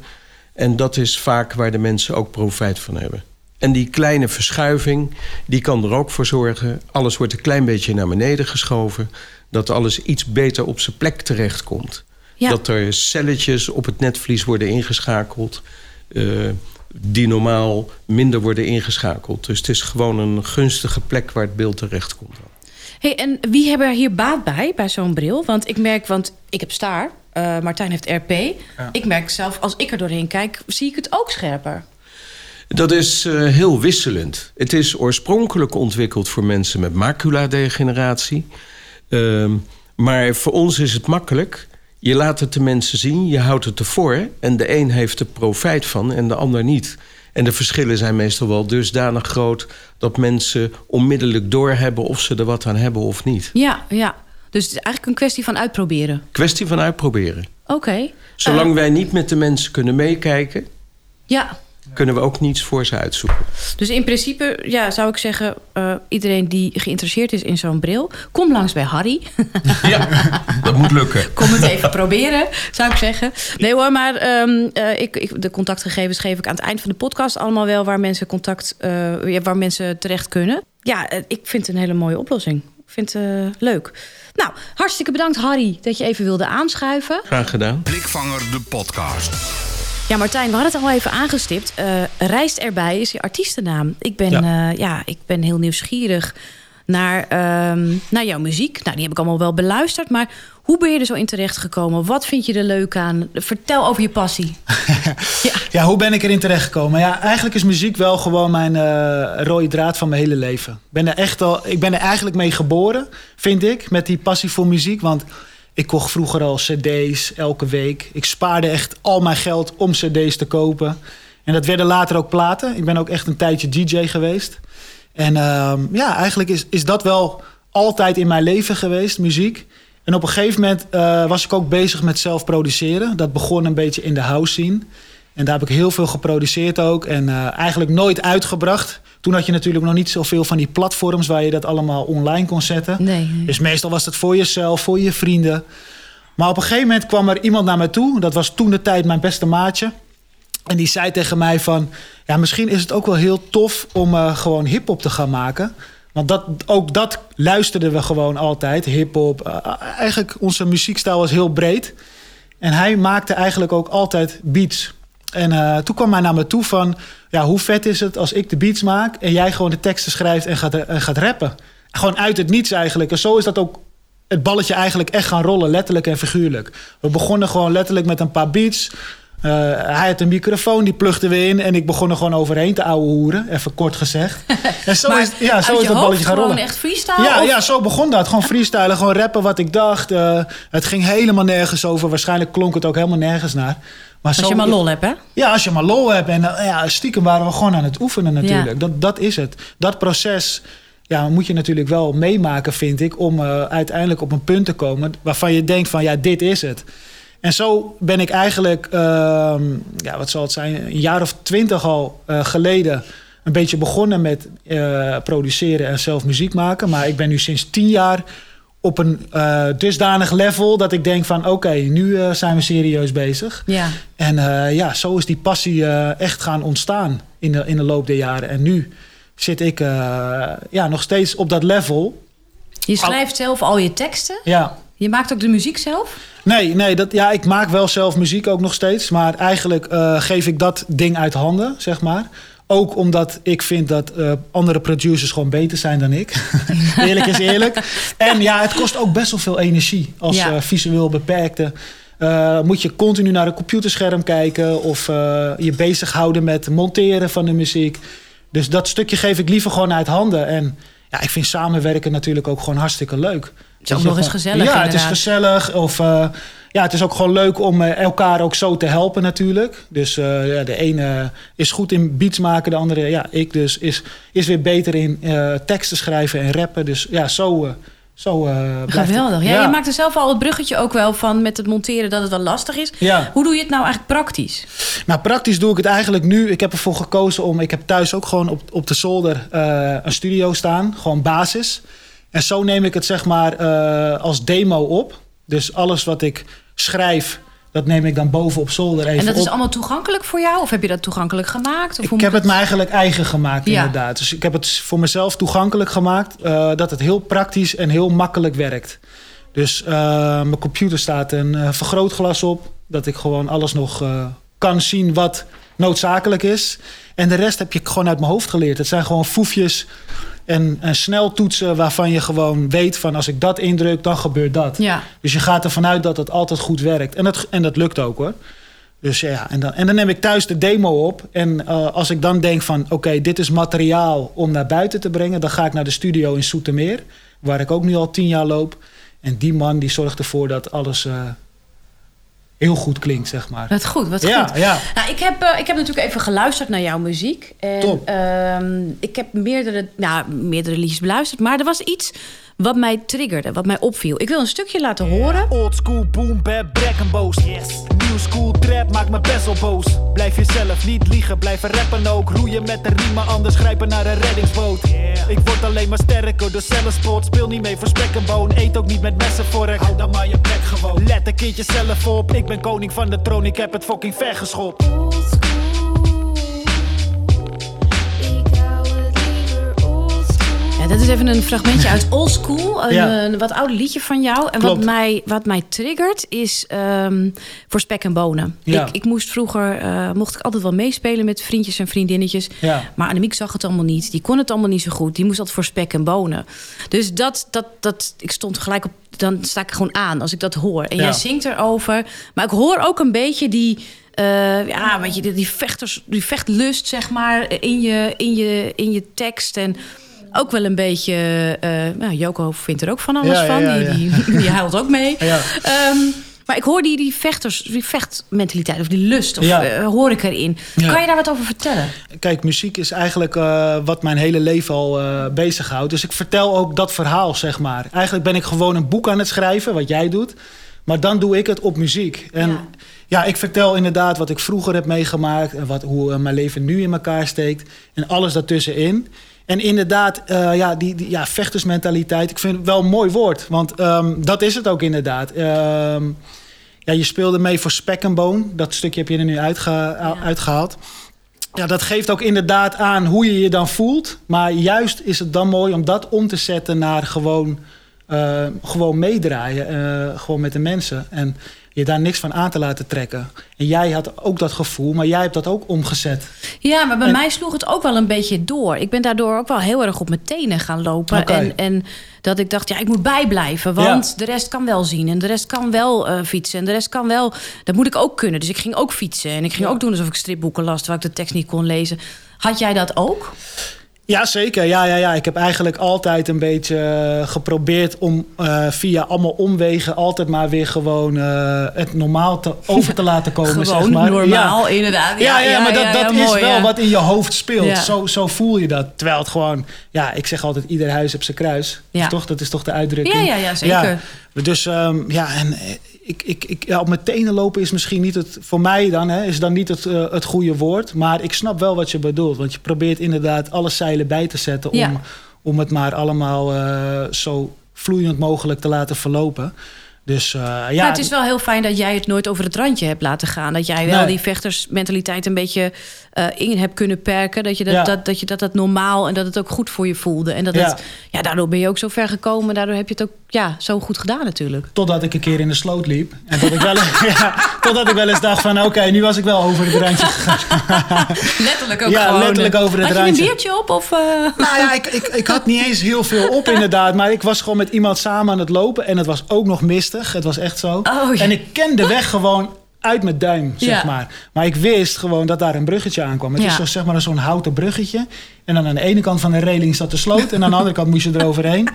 en dat is vaak waar de mensen ook profijt van hebben. En die kleine verschuiving, die kan er ook voor zorgen... alles wordt een klein beetje naar beneden geschoven... dat alles iets beter op zijn plek terechtkomt. Ja. Dat er celletjes op het netvlies worden ingeschakeld... Uh, die normaal minder worden ingeschakeld. Dus het is gewoon een gunstige plek waar het beeld terecht komt. Hey, en wie hebben er hier baat bij, bij zo'n bril? Want ik merk, want ik heb staar, uh, Martijn heeft RP. Ja. Ik merk zelf, als ik er doorheen kijk, zie ik het ook scherper. Dat is uh, heel wisselend. Het is oorspronkelijk ontwikkeld voor mensen met maculadegeneratie. Uh, maar voor ons is het makkelijk. Je laat het de mensen zien, je houdt het ervoor... en de een heeft er profijt van en de ander niet. En de verschillen zijn meestal wel dusdanig groot... dat mensen onmiddellijk doorhebben of ze er wat aan hebben of niet. Ja, ja. Dus het is eigenlijk een kwestie van uitproberen. Kwestie van uitproberen. Oké. Okay. Zolang uh, wij niet met de mensen kunnen meekijken... Ja, kunnen we ook niets voor ze uitzoeken. Dus in principe ja, zou ik zeggen... Uh, iedereen die geïnteresseerd is in zo'n bril... kom langs bij Harry. Ja, dat moet lukken. Kom het even proberen, zou ik zeggen. Nee hoor, maar um, uh, ik, ik, de contactgegevens geef ik aan het eind van de podcast allemaal wel... waar mensen, contact, uh, waar mensen terecht kunnen. Ja, ik vind het een hele mooie oplossing. Ik vind het leuk. Nou, hartstikke bedankt Harry dat je even wilde aanschuiven. Graag gedaan. Blikvanger de podcast. Ja, Martijn, we hadden het al even aangestipt. Uh, Rijst erbij is je artiestennaam. Ik ben, ja. Uh, ja, ik ben heel nieuwsgierig naar, uh, naar jouw muziek. Nou, die heb ik allemaal wel beluisterd. Maar hoe ben je er zo in terecht gekomen? Wat vind je er leuk aan? Vertel over je passie. ja. ja. hoe ben ik erin terecht gekomen? Ja, eigenlijk is muziek wel gewoon mijn uh, rode draad van mijn hele leven. Ik ben er echt al, ik ben er eigenlijk mee geboren, vind ik, met die passie voor muziek. Want ik kocht vroeger al cd's elke week. Ik spaarde echt al mijn geld om cd's te kopen. En dat werden later ook platen. Ik ben ook echt een tijdje DJ geweest. En uh, ja, eigenlijk is, is dat wel altijd in mijn leven geweest, muziek. En op een gegeven moment uh, was ik ook bezig met zelf produceren. Dat begon een beetje in de house scene. En daar heb ik heel veel geproduceerd ook. En uh, eigenlijk nooit uitgebracht. Toen had je natuurlijk nog niet zoveel van die platforms waar je dat allemaal online kon zetten. Nee. Dus meestal was het voor jezelf, voor je vrienden. Maar op een gegeven moment kwam er iemand naar me toe. Dat was toen de tijd mijn beste maatje. En die zei tegen mij van... Ja, misschien is het ook wel heel tof om uh, gewoon hip-hop te gaan maken. Want dat, ook dat luisterden we gewoon altijd. Hip-hop. Uh, eigenlijk onze muziekstijl was heel breed. En hij maakte eigenlijk ook altijd beats. En uh, toen kwam hij naar me toe van... Ja, hoe vet is het als ik de beats maak... en jij gewoon de teksten schrijft en gaat, en gaat rappen. Gewoon uit het niets eigenlijk. En zo is dat ook het balletje eigenlijk echt gaan rollen. Letterlijk en figuurlijk. We begonnen gewoon letterlijk met een paar beats... Uh, hij had een microfoon, die plugde we in... en ik begon er gewoon overheen te ouwe hoeren. Even kort gezegd. En zo is, ja, zo is dat balletje gaan rollen. echt freestyle? Ja, ja, zo begon dat. Gewoon freestylen, gewoon rappen wat ik dacht. Uh, het ging helemaal nergens over. Waarschijnlijk klonk het ook helemaal nergens naar. Maar als zo, je maar lol hebt, hè? Ja, als je maar lol hebt. En uh, ja, stiekem waren we gewoon aan het oefenen natuurlijk. Ja. Dat, dat is het. Dat proces ja, moet je natuurlijk wel meemaken, vind ik... om uh, uiteindelijk op een punt te komen waarvan je denkt van... ja, dit is het. En zo ben ik eigenlijk, uh, ja, wat zal het zijn... een jaar of twintig al uh, geleden een beetje begonnen met produceren en zelf muziek maken. Maar ik ben nu sinds tien jaar op een uh, dusdanig level dat ik denk van oké, okay, nu uh, zijn we serieus bezig. Ja. En uh, ja, zo is die passie echt gaan ontstaan in de, in de loop der jaren. En nu zit ik ja, nog steeds op dat level. Je schrijft zelf al je teksten? Ja. Je maakt ook de muziek zelf? Nee, nee dat, ja, ik maak wel zelf muziek ook nog steeds. Maar eigenlijk geef ik dat ding uit handen, zeg maar. Ook omdat ik vind dat uh, andere producers gewoon beter zijn dan ik. eerlijk is eerlijk. En ja, het kost ook best wel veel energie als ja. uh, visueel beperkte. Uh, moet je continu naar een computerscherm kijken of je bezighouden met monteren van de muziek. Dus dat stukje geef ik liever gewoon uit handen. En ja, ik vind samenwerken natuurlijk ook gewoon hartstikke leuk. Het is ook nog eens gezellig. Ja, het is gezellig. Of ja, het is ook gewoon leuk om eh, elkaar ook zo te helpen natuurlijk. Dus uh, ja, de ene is goed in beats maken, de andere, ja, ik dus, is, is weer beter in uh, teksten schrijven en rappen. Dus ja, zo... Zo, Geweldig. Ja, Je maakt er zelf al het bruggetje ook wel van met het monteren dat het wel lastig is. Ja. Hoe doe je het nou eigenlijk praktisch? Nou, praktisch doe ik het eigenlijk nu. Ik heb ervoor gekozen om. Ik heb thuis ook gewoon op, op de zolder een studio staan. Gewoon basis. En zo neem ik het zeg maar als demo op. Dus alles wat ik schrijf, dat neem ik dan boven op zolder even En dat is allemaal toegankelijk voor jou? Of heb je dat toegankelijk gemaakt? Of ik heb het me eigenlijk eigen gemaakt, inderdaad. Dus ik heb het voor mezelf toegankelijk gemaakt. Uh, dat het heel praktisch en heel makkelijk werkt. Dus uh, mijn computer staat een uh, vergrootglas op. Dat ik gewoon alles nog kan zien wat noodzakelijk is. En de rest heb je gewoon uit mijn hoofd geleerd. Het zijn gewoon foefjes en, en snel toetsen waarvan je gewoon weet van als ik dat indruk, dan gebeurt dat. Ja. Dus je gaat ervan uit dat het altijd goed werkt. En dat, en dat lukt ook hoor. Dus ja, en dan, en dan neem ik thuis de demo op. En uh, als ik dan denk van oké, dit is materiaal om naar buiten te brengen, dan ga ik naar de studio in Soetermeer, waar ik ook nu al tien jaar loop. En die man die zorgt ervoor dat alles uh, heel goed klinkt, zeg maar. Wat goed, wat ja, goed. Ja. Nou, ik, heb, uh, ik heb natuurlijk even geluisterd naar jouw muziek. En, Top. Uh, ik heb meerdere, nou, meerdere liedjes beluisterd. Maar er was iets wat mij triggerde, wat mij opviel. Ik wil een stukje laten horen. Old school boom bap break en boos. Yes. New school trap maakt me best wel boos. Blijf jezelf niet liegen, blijven rappen ook. Roeien met de riemen, anders grijpen naar een reddingsboot. Yeah. Ik word alleen maar sterker door zelfsport. Speel niet mee voor spek en boon. Eet ook niet met messen vork. Hou dan maar je plek gewoon. Let een keertje zelf op. Ik ben koning van de troon, ik heb het fucking ver dat is even een fragmentje uit Old School. Een, Ja. een wat ouder liedje van jou. En Klopt. wat mij, wat mij triggert is ehm, voor spek en bonen. Ja. Ik, ik moest vroeger, eh, mocht ik altijd wel meespelen met vriendjes en vriendinnetjes. Ja. Maar Annemiek zag het allemaal niet. Die kon het allemaal niet zo goed. Die moest altijd voor spek en bonen. Dus dat, dat, dat, ik stond gelijk op, dan sta ik gewoon aan als ik dat hoor. En jij zingt erover. Maar ik hoor ook een beetje die... eh, ja, weet je, die, die, vechters, die vechtlust, zeg maar, in je, in je, in je tekst. En ook wel een beetje... eh nou, Joko vindt er ook van alles Ja, van. ja, die, ja. Die, die huilt ook mee. Ehm, maar ik hoor die, die vechters, die vechtmentaliteit of die lust, of, eh, hoor ik erin. Kan je daar wat over vertellen? Kijk, muziek is eigenlijk eh, wat mijn hele leven al bezighoudt. Dus ik vertel ook dat verhaal, zeg maar. Eigenlijk ben ik gewoon een boek aan het schrijven, wat jij doet. Maar dan doe ik het op muziek. En Ja. ja, ik vertel inderdaad wat ik vroeger heb meegemaakt. En wat, hoe mijn leven nu in elkaar steekt. En alles daartussenin. En inderdaad, eh, ja, die, die ja, vechtersmentaliteit. Ik vind het wel een mooi woord. Want ehm, dat is het ook inderdaad. Ehm, ja, je speelde mee voor spek en boon. Dat stukje heb je er nu uitge- uitgehaald. Ja, dat geeft ook inderdaad aan hoe je je dan voelt. Maar juist is het dan mooi om dat om te zetten naar gewoon, eh, gewoon meedraaien. eh, gewoon met de mensen. En je daar niks van aan te laten trekken. En jij had ook dat gevoel, maar jij hebt dat ook omgezet. Ja, maar bij En- mij sloeg het ook wel een beetje door. Ik ben daardoor ook wel heel erg op mijn tenen gaan lopen. En, en dat ik dacht, ja, ik moet bijblijven. Want de rest kan wel zien. En de rest kan wel eh, fietsen. En de rest kan wel... Dat moet ik ook kunnen. Dus ik ging ook fietsen. En ik ging Ja. ook doen alsof ik stripboeken las... terwijl ik de tekst niet kon lezen. Had jij dat ook? Ja, zeker. Ja, ja, ja. Ik heb eigenlijk altijd een beetje eh, geprobeerd om eh, via allemaal omwegen altijd maar weer gewoon eh, het normaal te, over te laten komen. Gewoon zeg maar. normaal, Ja. inderdaad. Ja, ja, maar dat, dat is wel wat in je hoofd speelt. Zo, zo voel je dat. Terwijl het gewoon, ja, ik zeg altijd: ieder huis heeft zijn kruis. Ja. Toch? Dat is toch de uitdrukking? Ja, ja, ja, zeker. Dus um, ja, en ik, ik, ik, ja, op mijn tenen lopen is misschien niet het, voor mij dan, hè, is dan niet het, uh, het goede woord. Maar ik snap wel wat je bedoelt. Want je probeert inderdaad alle zeilen bij te zetten om, Ja. om het maar allemaal uh, zo vloeiend mogelijk te laten verlopen. Dus uh, ja. Het is wel heel fijn dat jij het nooit over het randje hebt laten gaan. Dat jij wel Nee. die vechtersmentaliteit een beetje eh, in hebt kunnen perken. Dat je dat, Ja. dat, dat je dat, dat normaal en dat het ook goed voor je voelde. En dat Ja. het, ja, daardoor ben je ook zo ver gekomen. Daardoor heb je het ook ja, zo goed gedaan natuurlijk. Totdat ik een keer in de sloot liep. En dat ik wel, ja, totdat ik wel eens dacht van oké, nu was ik wel over het randje gegaan. Letterlijk ook Ja, gewoon. letterlijk over het Had je een randje. biertje op? Of, eh? Nou ja, ik, ik, ik had niet eens heel veel op inderdaad. Maar ik was gewoon met iemand samen aan het lopen. En het was ook nog Het was echt zo. Oh, ja. En ik ken de weg gewoon uit mijn duim, zeg Ja. maar. Maar ik wist gewoon dat daar een bruggetje aankwam. Het Ja. is zo, zeg maar zo'n houten bruggetje. En dan aan de ene kant van de reling zat de sloot. En aan de andere kant moest je eroverheen.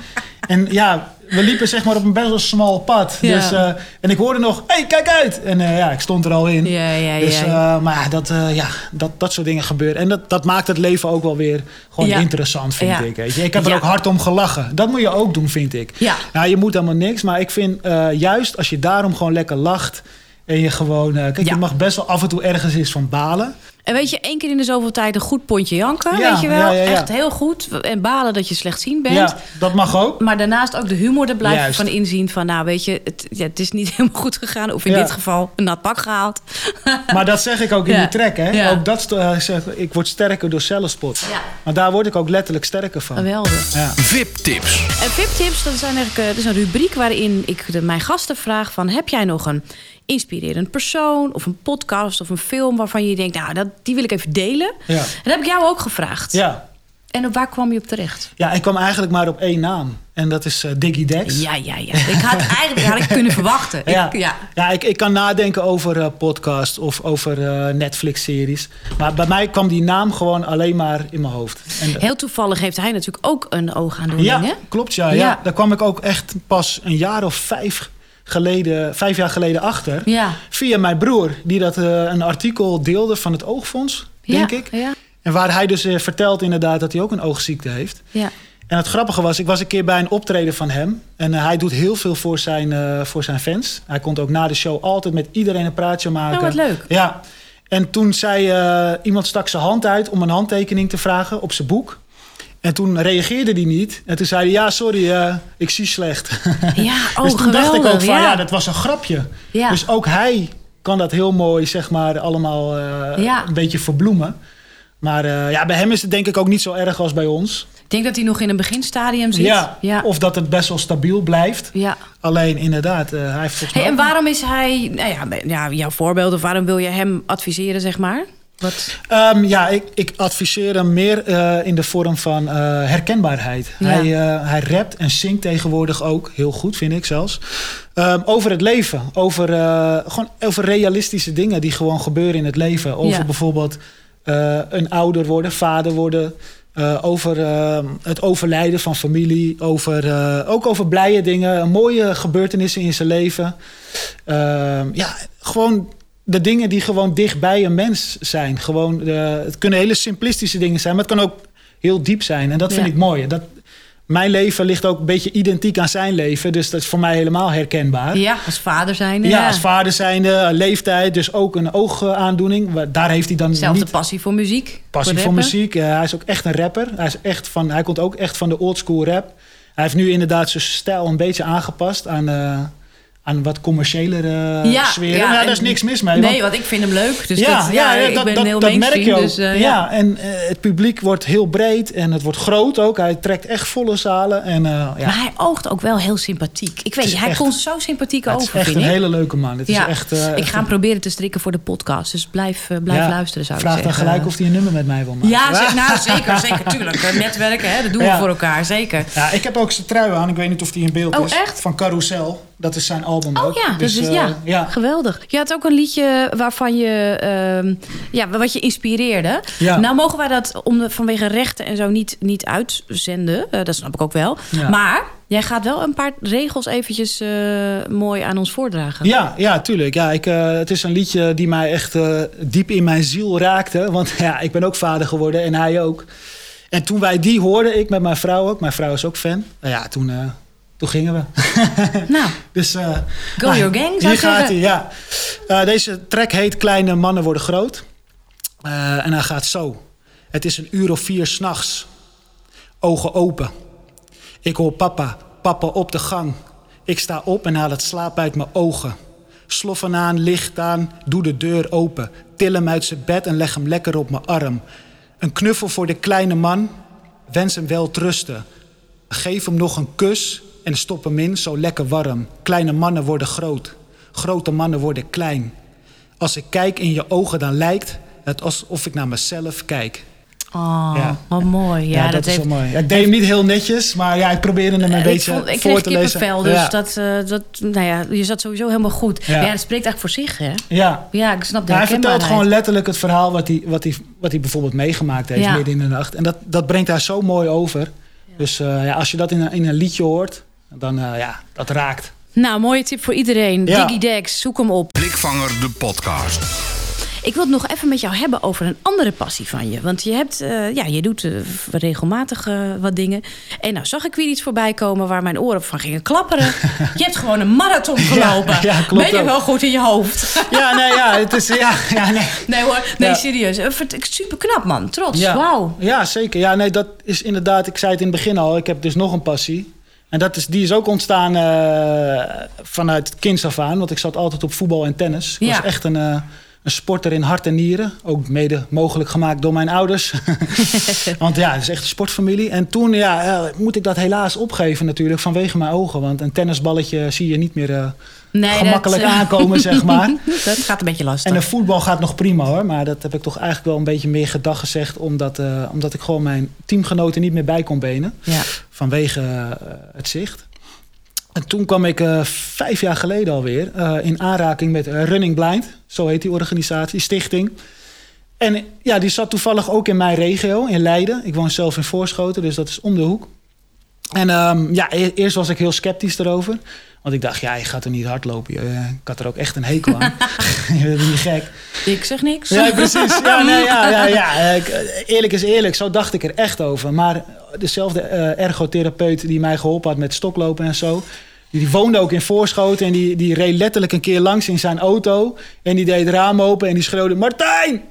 En ja, we liepen zeg maar op een best wel smal pad. Ja. Dus, eh, en ik hoorde nog, hé, hey, kijk uit! En eh, ja, ik stond er al in. Ja, ja, Dus, ja. eh, maar dat, ja dat, dat soort dingen gebeuren. En dat, dat maakt het leven ook wel weer gewoon interessant, vind ik. Weet je. Ik heb er ook hard om gelachen. Dat moet je ook doen, vind ik. Ja. Nou, je moet helemaal niks. Maar ik vind juist als je daarom gewoon lekker lacht... en je gewoon... eh, kijk, Ja. je mag best wel af en toe ergens eens van balen. En weet je, één keer in de zoveel tijd een goed pontje janken. Ja, weet je wel? ja, ja, ja. Echt heel goed. En balen dat je slechtziend bent. Ja, dat mag ook. Maar daarnaast ook de humor er blijven Juist. van inzien van... nou, weet je, het, ja, het is niet helemaal goed gegaan. Of in Ja. dit geval een nat pak gehaald. Maar dat zeg ik ook in Ja. die track, hè. Ja. Ook dat eh, zeg, ik word sterker door zelfspot. Ja. Maar daar word ik ook letterlijk sterker van. Geweldig. Ja. VIP-tips. En VIP-tips, dat, zijn eigenlijk, eh, dat is een rubriek waarin ik de, mijn gasten vraag van... heb jij nog een inspirerend persoon of een podcast of een film... waarvan je denkt, nou, dat, die wil ik even delen? Ja. En dat heb ik jou ook gevraagd. Ja. En op waar kwam je op terecht? ja, ik kwam eigenlijk maar op één naam. En dat is eh, Diggy Dex. Ja, ja, ja. Ik had eigenlijk had ik kunnen verwachten. Ik- Ja, ja. ja. ik, ik kan nadenken over eh podcast of over eh, Netflix-series. Maar bij mij kwam die naam gewoon alleen maar in mijn hoofd. En, Heel toevallig heeft hij natuurlijk ook een oogaandoening, ja, hè? klopt ja, Ja. ja. Daar kwam ik ook echt pas een jaar of vijf, geleden, vijf jaar geleden achter. Ja. Via mijn broer, die dat eh, een artikel deelde van het Oogfonds, denk ja, ik. Ja, En waar hij dus eh, vertelt inderdaad dat hij ook een oogziekte heeft. ja. En het grappige was, ik was een keer bij een optreden van hem. En eh, hij doet heel veel voor zijn, voor zijn fans. Hij komt ook na de show altijd met iedereen een praatje maken. Oh, wat leuk. Ja. En toen zei iemand stak zijn hand uit om een handtekening te vragen op zijn boek. En toen reageerde hij niet. En toen zei hij, ja, sorry, eh, ik zie slecht. Ja, oh, dus toen dacht ik ook van, ja. ja. dat was een grapje. Ja. Dus ook hij kan dat heel mooi, zeg maar, allemaal eh, Ja. een beetje verbloemen. Maar eh, ja, bij hem is het denk ik ook niet zo erg als bij ons. Ik denk dat hij nog in een beginstadium zit. Ja, ja. of dat het best wel stabiel blijft. ja. Alleen inderdaad, hij heeft Hey, en waarom is hij, nou ja, ja, jouw voorbeeld, of waarom wil je hem adviseren, zeg maar? Ehm, ja, ik, ik adviseer hem meer eh, in de vorm van eh, herkenbaarheid. Ja. Hij, eh, hij rapt en zingt tegenwoordig ook, heel goed vind ik zelfs. Ehm, over het leven, over, gewoon over realistische dingen die gewoon gebeuren in het leven. Over Ja. bijvoorbeeld een ouder worden, vader worden. over ehm, het overlijden van familie. Over, ook over blije dingen, mooie gebeurtenissen in zijn leven. Ja, gewoon de dingen die gewoon dicht bij een mens zijn. Gewoon, eh, het kunnen hele simplistische dingen zijn, maar het kan ook heel diep zijn. En dat vind Ja. ik mooi. Dat, mijn leven ligt ook een beetje identiek aan zijn leven. Dus dat is voor mij helemaal herkenbaar. Ja, als vader zijn. Ja, als vader zijnde, leeftijd, dus ook een oogaandoening. Daar heeft hij dan Zelfde niet passie voor muziek. passie voor, muziek. Eh, hij is ook echt een rapper. Hij, is echt van, hij komt ook echt van de oldschool rap. Hij heeft nu inderdaad zijn stijl een beetje aangepast aan, eh, aan wat commerciëlere Ja, sferen. ja, maar ja, daar is niks mis mee. Nee, want- ik vind hem leuk. Dus ja, dat, ja, ja, ik dat, ben dat, heel dat merk je ook. Dus, eh, ja. en eh, het publiek wordt heel breed en het wordt groot ook. Hij trekt echt volle zalen. En, eh, ja, Maar hij oogt ook wel heel sympathiek. Ik weet hij echt- komt zo sympathiek het is over, echt een hele leuke man. Het ja. is echt, eh, ik ga hem proberen te strikken voor de podcast. Dus blijf, eh, blijf luisteren, zou ik Vraag dan gelijk of hij een nummer met mij wil maken. Ja, zeg, nou, zeker, zeker, tuurlijk. Eh, Netwerken, hè, dat doen we voor elkaar, zeker. Ja, ik heb ook zijn trui aan. Ik weet niet of die in beeld Oh, is. echt? Van Carousel. Dat is zijn album Oh ook. ja, Dus, dus, eh, ja, ja. geweldig. Je had ook een liedje waarvan je, ehm, ja, wat je inspireerde. Ja. Nou mogen wij dat om de, vanwege rechten en zo niet, niet uitzenden. Eh, dat snap ik ook wel. Ja. Maar jij gaat wel een paar regels eventjes eh, mooi aan ons voordragen. Ja, ja, tuurlijk. Ja, ik, het is een liedje die mij echt diep in mijn ziel raakte. Want ja, ik ben ook vader geworden en hij ook. En toen wij die hoorden, ik met mijn vrouw ook. Mijn vrouw is ook fan. Nou ja, toen, toen gingen we. Nou, Dus, eh, Go nou, your gang, zou Hier gaat hij, ja. Eh, deze track heet Kleine mannen worden groot. Eh, en hij gaat zo. Het is een uur of vier s'nachts. Ogen open. Ik hoor papa, papa op de gang. Ik sta op en haal het slaap uit mijn ogen. Sloffen aan, licht aan, doe de deur open. Til hem uit zijn bed en leg hem lekker op mijn arm. Een knuffel voor de kleine man, wens hem wel trusten. Geef hem nog een kus en stop hem in, zo lekker warm. Kleine mannen worden groot, grote mannen worden klein. Als ik kijk in je ogen, dan lijkt het alsof ik naar mezelf kijk. Oh, Ja. wat mooi. Ja, Ja, dat, is heeft, wel mooi. Ja, ik deed hem niet heel netjes, maar ja, ik probeerde hem een ik, beetje vond, ik voor kreeg te lezen. kippenvel, dus ja. dat, eh, dat, nou ja, je zat sowieso helemaal goed. Ja, dat spreekt eigenlijk voor zich, hè? ja. Ja, ik snap de hij vertelt gewoon letterlijk het verhaal wat hij, wat hij, wat hij bijvoorbeeld meegemaakt heeft midden in de nacht. En dat, dat brengt hij zo mooi over. Dus eh, ja, als je dat in een, in een liedje hoort, dan eh, ja, dat raakt. Nou, mooie tip voor iedereen. Ja. Digidex, zoek hem op. Blikvanger de podcast. Ik wil het nog even met jou hebben over een andere passie van je. Want je, hebt, eh, ja, je doet eh, regelmatig eh, wat dingen. En nou zag ik weer iets voorbij komen waar mijn oren van gingen klapperen. je hebt gewoon een marathon gelopen. ja, klopt ben je ook. wel goed in je hoofd? Ja, nee, ja, het is, ja, ja, nee. nee hoor, nee Ja. serieus. Super knap man, trots. Ja. Wauw. Ja, zeker. Ja, nee, dat is inderdaad, ik zei het in het begin al, ik heb dus nog een passie. En dat is, die is ook ontstaan eh, vanuit kinds af aan, want ik zat altijd op voetbal en tennis. Ik Ja. was echt een, eh, een sporter in hart en nieren. Ook mede mogelijk gemaakt door mijn ouders. want ja, het is echt een sportfamilie. En toen ja, eh, moet ik dat helaas opgeven natuurlijk vanwege mijn ogen. Want een tennisballetje zie je niet meer eh, Nee, gemakkelijk dat, eh, aankomen, zeg maar. dat gaat een beetje lastig. En de voetbal gaat nog prima hoor. Maar dat heb ik toch eigenlijk wel een beetje meer gedag gezegd. Omdat, omdat ik gewoon mijn teamgenoten niet meer bij kon benen. ja. Vanwege het zicht. En toen kwam ik eh, vijf jaar geleden alweer eh, in aanraking met eh, Running Blind. Zo heet die organisatie, stichting. En ja, die zat toevallig ook in mijn regio, in Leiden. Ik woon zelf in Voorschoten, dus dat is om de hoek. En ehm, ja, e- eerst was ik heel sceptisch erover. Want ik dacht, ja, je gaat er niet hardlopen. Je- Ik had er ook echt een hekel aan. je bent niet gek. Ik zeg niks. Ja, precies. Ja, nee, ja, ja, ja. Ik- Eerlijk is eerlijk, zo dacht ik er echt over. Maar dezelfde eh, ergotherapeut die mij geholpen had met stoklopen en zo... Die, woonde ook in Voorschoten en die, die reed letterlijk een keer langs in zijn auto. En die deed het raam open en die schreeuwde... Martijn,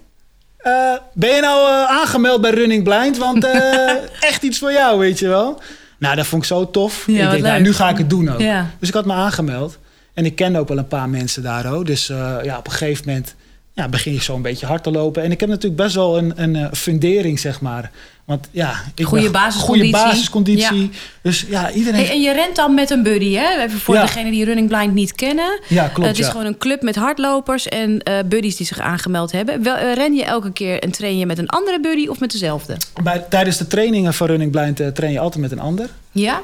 eh, ben je nou eh, aangemeld bij Running Blind? Want eh, echt iets voor jou, weet je wel. Nou, dat vond ik zo tof. Ja, ik denk, nou, nu ga ik het doen ook. Ja. Dus ik had me aangemeld. En ik kende ook wel een paar mensen daar ook. Dus eh, ja, op een gegeven moment ja, begin je zo een beetje hard te lopen. En ik heb natuurlijk best wel een, een eh, fundering, zeg maar. Want ja, ik ben- basisconditie. Goede basisconditie. Dus ja, iedereen... Hey, en je rent dan met een buddy, hè? Even voor Ja. degenen die Running Blind niet kennen. Ja, klopt, het is ja. gewoon een club met hardlopers en eh, buddies die zich aangemeld hebben. Wel, eh, ren je elke keer en train je met een andere buddy of met dezelfde? Bij, tijdens de trainingen van Running Blind eh, train je altijd met een ander. Ja?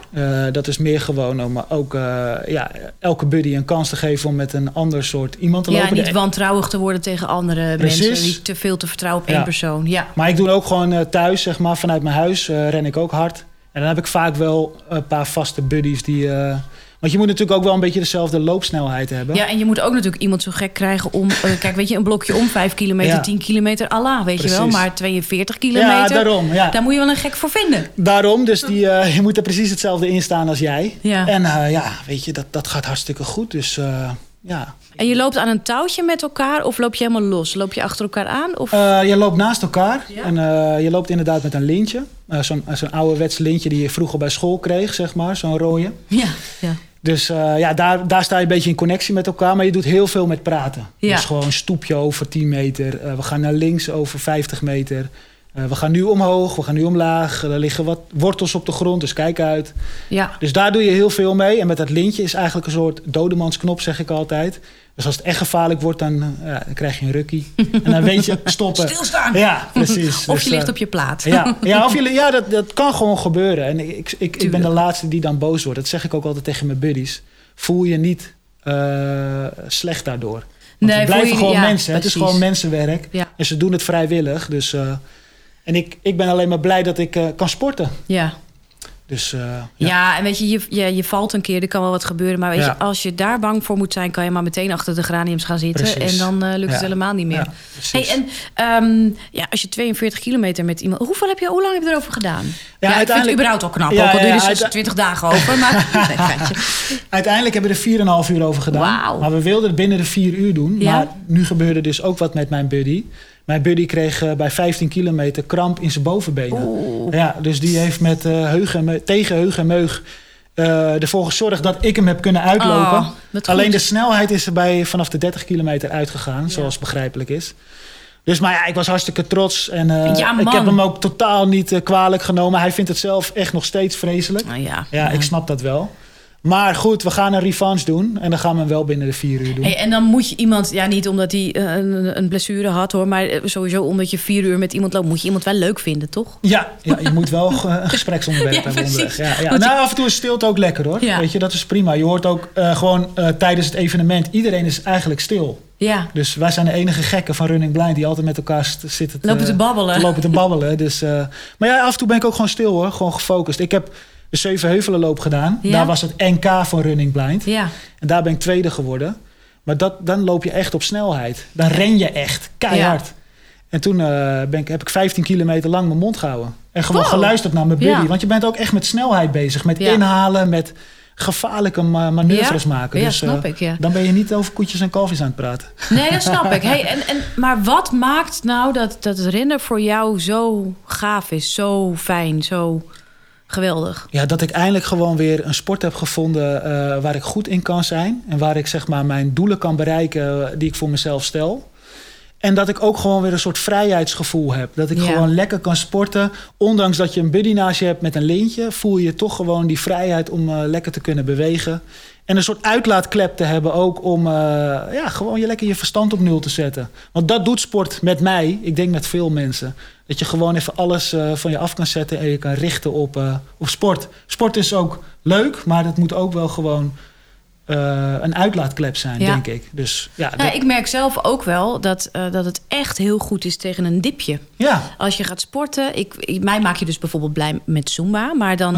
Dat is meer gewoon om ook ja, elke buddy een kans te geven om met een ander soort iemand te Ja, lopen. niet De- wantrouwig te worden tegen andere Precies. mensen. Niet te veel te vertrouwen op één Ja. persoon. Ja. Maar ik doe ook gewoon thuis, zeg maar, vanuit mijn huis eh, ren ik ook hard. En dan heb ik vaak wel een paar vaste buddies die... eh, want je moet natuurlijk ook wel een beetje dezelfde loopsnelheid hebben. ja, en je moet ook natuurlijk iemand zo gek krijgen om... eh, kijk, weet je, een blokje om 5 kilometer, Ja. 10 kilometer, Allah, weet je wel. Maar 42 kilometer, Ja, daarom. Ja. daar moet je wel een gek voor vinden. Daarom, dus die, je moet er precies hetzelfde in staan als jij. Ja. En ja, weet je, dat, dat gaat hartstikke goed. Dus ja. En je loopt aan een touwtje met elkaar of loop je helemaal los? Loop je achter elkaar aan? Of... Eh, je loopt naast elkaar Ja. en eh, je loopt inderdaad met een lintje. Eh, zo'n, zo'n ouderwets lintje die je vroeger bij school kreeg, zeg maar. Zo'n rode. Ja, ja. Dus ja, daar, daar sta je een beetje in connectie met elkaar. Maar je doet heel veel met praten. Ja. Dus gewoon een stoepje over 10 meter. We gaan naar links over 50 meter. Eh, we gaan nu omhoog, we gaan nu omlaag. Er liggen wat wortels op de grond, dus kijk uit. ja. Dus daar doe je heel veel mee. En met dat lintje is eigenlijk een soort dodemansknop, zeg ik altijd. Dus als het echt gevaarlijk wordt, dan, eh, ja, dan krijg je een rukkie. En dan weet je, stoppen. Stilstaan. Ja, precies. Of Dus, je ligt eh, op je plaat. ja, ja, of je, ja dat, dat kan gewoon gebeuren. En ik, ik, ik ben de laatste die dan boos wordt. Dat zeg ik ook altijd tegen mijn buddies. Voel je niet eh, slecht daardoor. Want Nee, we blijven je- gewoon ja, mensen. Het is gewoon mensenwerk. Ja. En ze doen het vrijwillig. Dus, eh, en ik, ik ben alleen maar blij dat ik eh, kan sporten. Ja. Dus eh, Ja. ja. en weet je, je, je, je valt een keer, er kan wel wat gebeuren. Maar weet Ja. je, als je daar bang voor moet zijn, kan je maar meteen achter de graniums gaan zitten. Precies. En dan eh, lukt het helemaal niet meer. Hey, en ehm, ja, als je 42 kilometer met iemand. Hoeveel heb je, hoe lang heb je erover gedaan? Ja, ik vind het uiteindelijk- überhaupt al knap. Ook al duurde ja, 26 dagen over. Maar nee. Uiteindelijk hebben we er 4,5 uur over gedaan. Wauw. Maar we wilden het binnen de 4 uur doen. Maar nu gebeurde dus ook wat met mijn buddy. Mijn buddy kreeg eh, bij 15 kilometer kramp in zijn bovenbenen. Ja, dus die heeft met eh, heug en me- tegen heug en meug... eh, ervoor gezorgd dat ik hem heb kunnen uitlopen. Oh, Alleen de snelheid is er bij vanaf de 30 kilometer uitgegaan, zoals begrijpelijk is. Dus maar ja, ik was hartstikke trots. En eh, Ja, ik heb hem ook totaal niet eh, kwalijk genomen. Hij vindt het zelf echt nog steeds vreselijk. Nou ja. Ja, ik snap dat wel. Maar goed, we gaan een revanche doen. En dan gaan we hem wel binnen de vier uur doen. Hey, en dan moet je iemand, ja, niet omdat hij eh, een, een blessure had hoor, maar eh, sowieso omdat je vier uur met iemand loopt, moet je iemand wel leuk vinden, toch? Ja, ja, je moet wel een gespreksonderwerp Ja, hebben onderweg. precies. Ja, ja. Nou, af en toe is stilte ook lekker hoor. Weet je, dat is prima. Je hoort ook eh, gewoon tijdens het evenement, iedereen is eigenlijk stil. Ja. Dus wij zijn de enige gekken van Running Blind die altijd met elkaar zitten Lopen te babbelen. te lopen te babbelen. Dus, maar ja, af en toe ben ik ook gewoon stil hoor, gewoon gefocust. Ik heb de Zevenheuvelenloop gedaan. Ja. Daar was het NK van Running Blind. Ja. En daar ben ik tweede geworden. Maar dat, dan loop je echt op snelheid. Dan ren je echt keihard. En toen eh, ben ik, heb ik 15 kilometer lang mijn mond gehouden. En gewoon Wow. geluisterd naar mijn buddy. Want je bent ook echt met snelheid bezig. Met inhalen, met gevaarlijke ma- manoeuvres maken. Ja, dus, snap eh, ik, ja. Dan ben je niet over koetjes en kalfjes aan het praten. Nee, dat snap ik. Hey, en, en, maar wat maakt nou dat, dat het rennen voor jou zo gaaf is, zo fijn, zo geweldig? Ja, dat ik eindelijk gewoon weer een sport heb gevonden eh, waar ik goed in kan zijn. En waar ik zeg maar mijn doelen kan bereiken eh, die ik voor mezelf stel. En dat ik ook gewoon weer een soort vrijheidsgevoel heb. Dat ik Ja. gewoon lekker kan sporten. Ondanks dat je een buddy naast je hebt met een lintje... voel je toch gewoon die vrijheid om eh, lekker te kunnen bewegen. En een soort uitlaatklep te hebben ook om eh, ja, gewoon je lekker je verstand op nul te zetten. Want dat doet sport met mij, ik denk met veel mensen. Dat je gewoon even alles eh, van je af kan zetten en je kan richten op, eh, op sport. Sport is ook leuk, maar het moet ook wel gewoon een uitlaatklep zijn, Ja. denk ik. Dus ja, dat- ik merk zelf ook wel dat, dat het echt heel goed is tegen een dipje. ja, Als je gaat sporten, ik, mij maak je dus bijvoorbeeld blij met Zumba, maar dan.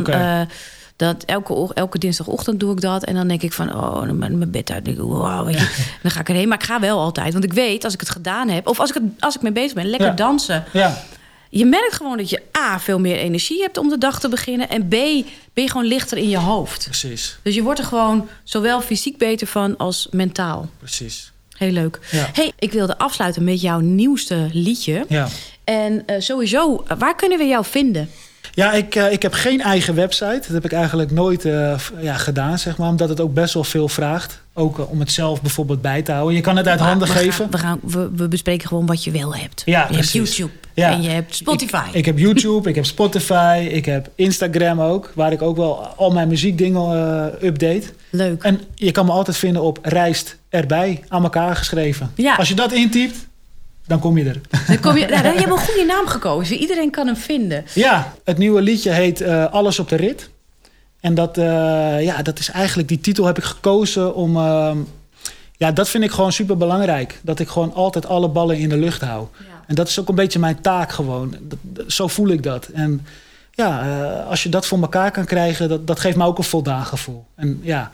Dat elke, elke dinsdagochtend doe ik dat. En dan denk ik van, oh, dan ben ik mijn bed uit. denk ik, wow, weet je. Dan ga ik erheen. Maar ik ga wel altijd. Want ik weet, als ik het gedaan heb... of als ik, het, als ik mee bezig ben, lekker Ja. dansen. ja. Je merkt gewoon dat je A, veel meer energie hebt om de dag te beginnen. En B, ben je gewoon lichter in je hoofd. precies, Dus je wordt er gewoon zowel fysiek beter van als mentaal. precies. Heel leuk. Ja. Hey, ik wilde afsluiten met jouw nieuwste liedje. Ja. En eh, sowieso, waar kunnen we jou vinden? Ja, ik, eh, ik heb geen eigen website. Dat heb ik eigenlijk nooit eh, ja, gedaan, zeg maar. Omdat het ook best wel veel vraagt. Ook eh, om het zelf bijvoorbeeld bij te houden. Je kan het uit handen we gaan- geven. we, gaan, we, we bespreken gewoon wat je wel hebt. Ja, je hebt. YouTube Ja. en je hebt Spotify. Ik, ik heb YouTube, ik heb Spotify, ik heb Instagram ook. Waar ik ook wel al mijn muziekdingen update. Leuk. En je kan me altijd vinden op Rijst erbij, aan elkaar geschreven. Ja. Als je dat intypt, dan kom je er. Dan kom je, nou, je hebt een goede naam gekozen. Iedereen kan hem vinden. Ja, het nieuwe liedje heet eh, Alles op de rit. En dat, eh, ja, dat is eigenlijk, die titel heb ik gekozen om... ehm, ja, dat vind ik gewoon super belangrijk. Dat ik gewoon altijd alle ballen in de lucht hou. Ja. En dat is ook een beetje mijn taak gewoon. Dat- dat- zo voel ik dat. En ja, eh, als je dat voor elkaar kan krijgen, dat, dat geeft me ook een voldaan gevoel. En ja,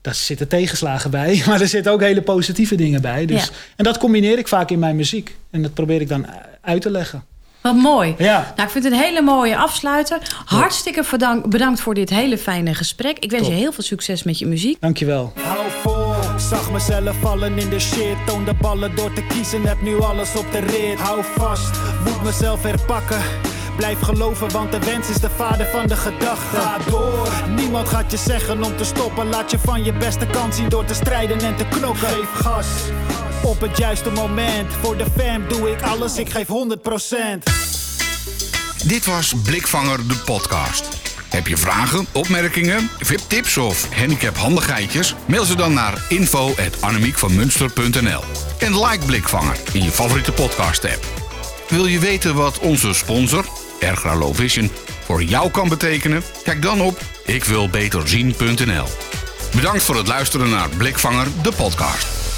daar zitten tegenslagen bij, maar er zitten ook hele positieve dingen bij. Dus, Ja. En dat combineer ik vaak in mijn muziek. En dat probeer ik dan uit te leggen. Wat mooi. Ja. Nou, ik vind het een hele mooie afsluiter. Hartstikke bedankt, bedankt voor dit hele fijne gesprek. Ik wens Top. je heel veel succes met je muziek. Dankjewel. Hou vol, zag mezelf vallen in de shit. Toon de ballen door te kiezen, heb nu alles op de rit. Hou vast, moet mezelf herpakken. Blijf geloven, want de wens is de vader van de gedachte. Ga door, niemand gaat je zeggen om te stoppen. Laat je van je beste kant zien door te strijden en te knokken. Geef gas, op het juiste moment. Voor de fam doe ik alles, ik geef 100%. Dit was Blikvanger de podcast. Heb je vragen, opmerkingen, VIP-tips of handicaphandigheidjes? Mail ze dan naar info.annemiekvanmunster.nl En like Blikvanger in je favoriete podcast-app. Wil je weten wat onze sponsor, Ergra Low voor jou kan betekenen? Kijk dan op ikwilbeterzien.nl Bedankt voor het luisteren naar Blikvanger de podcast.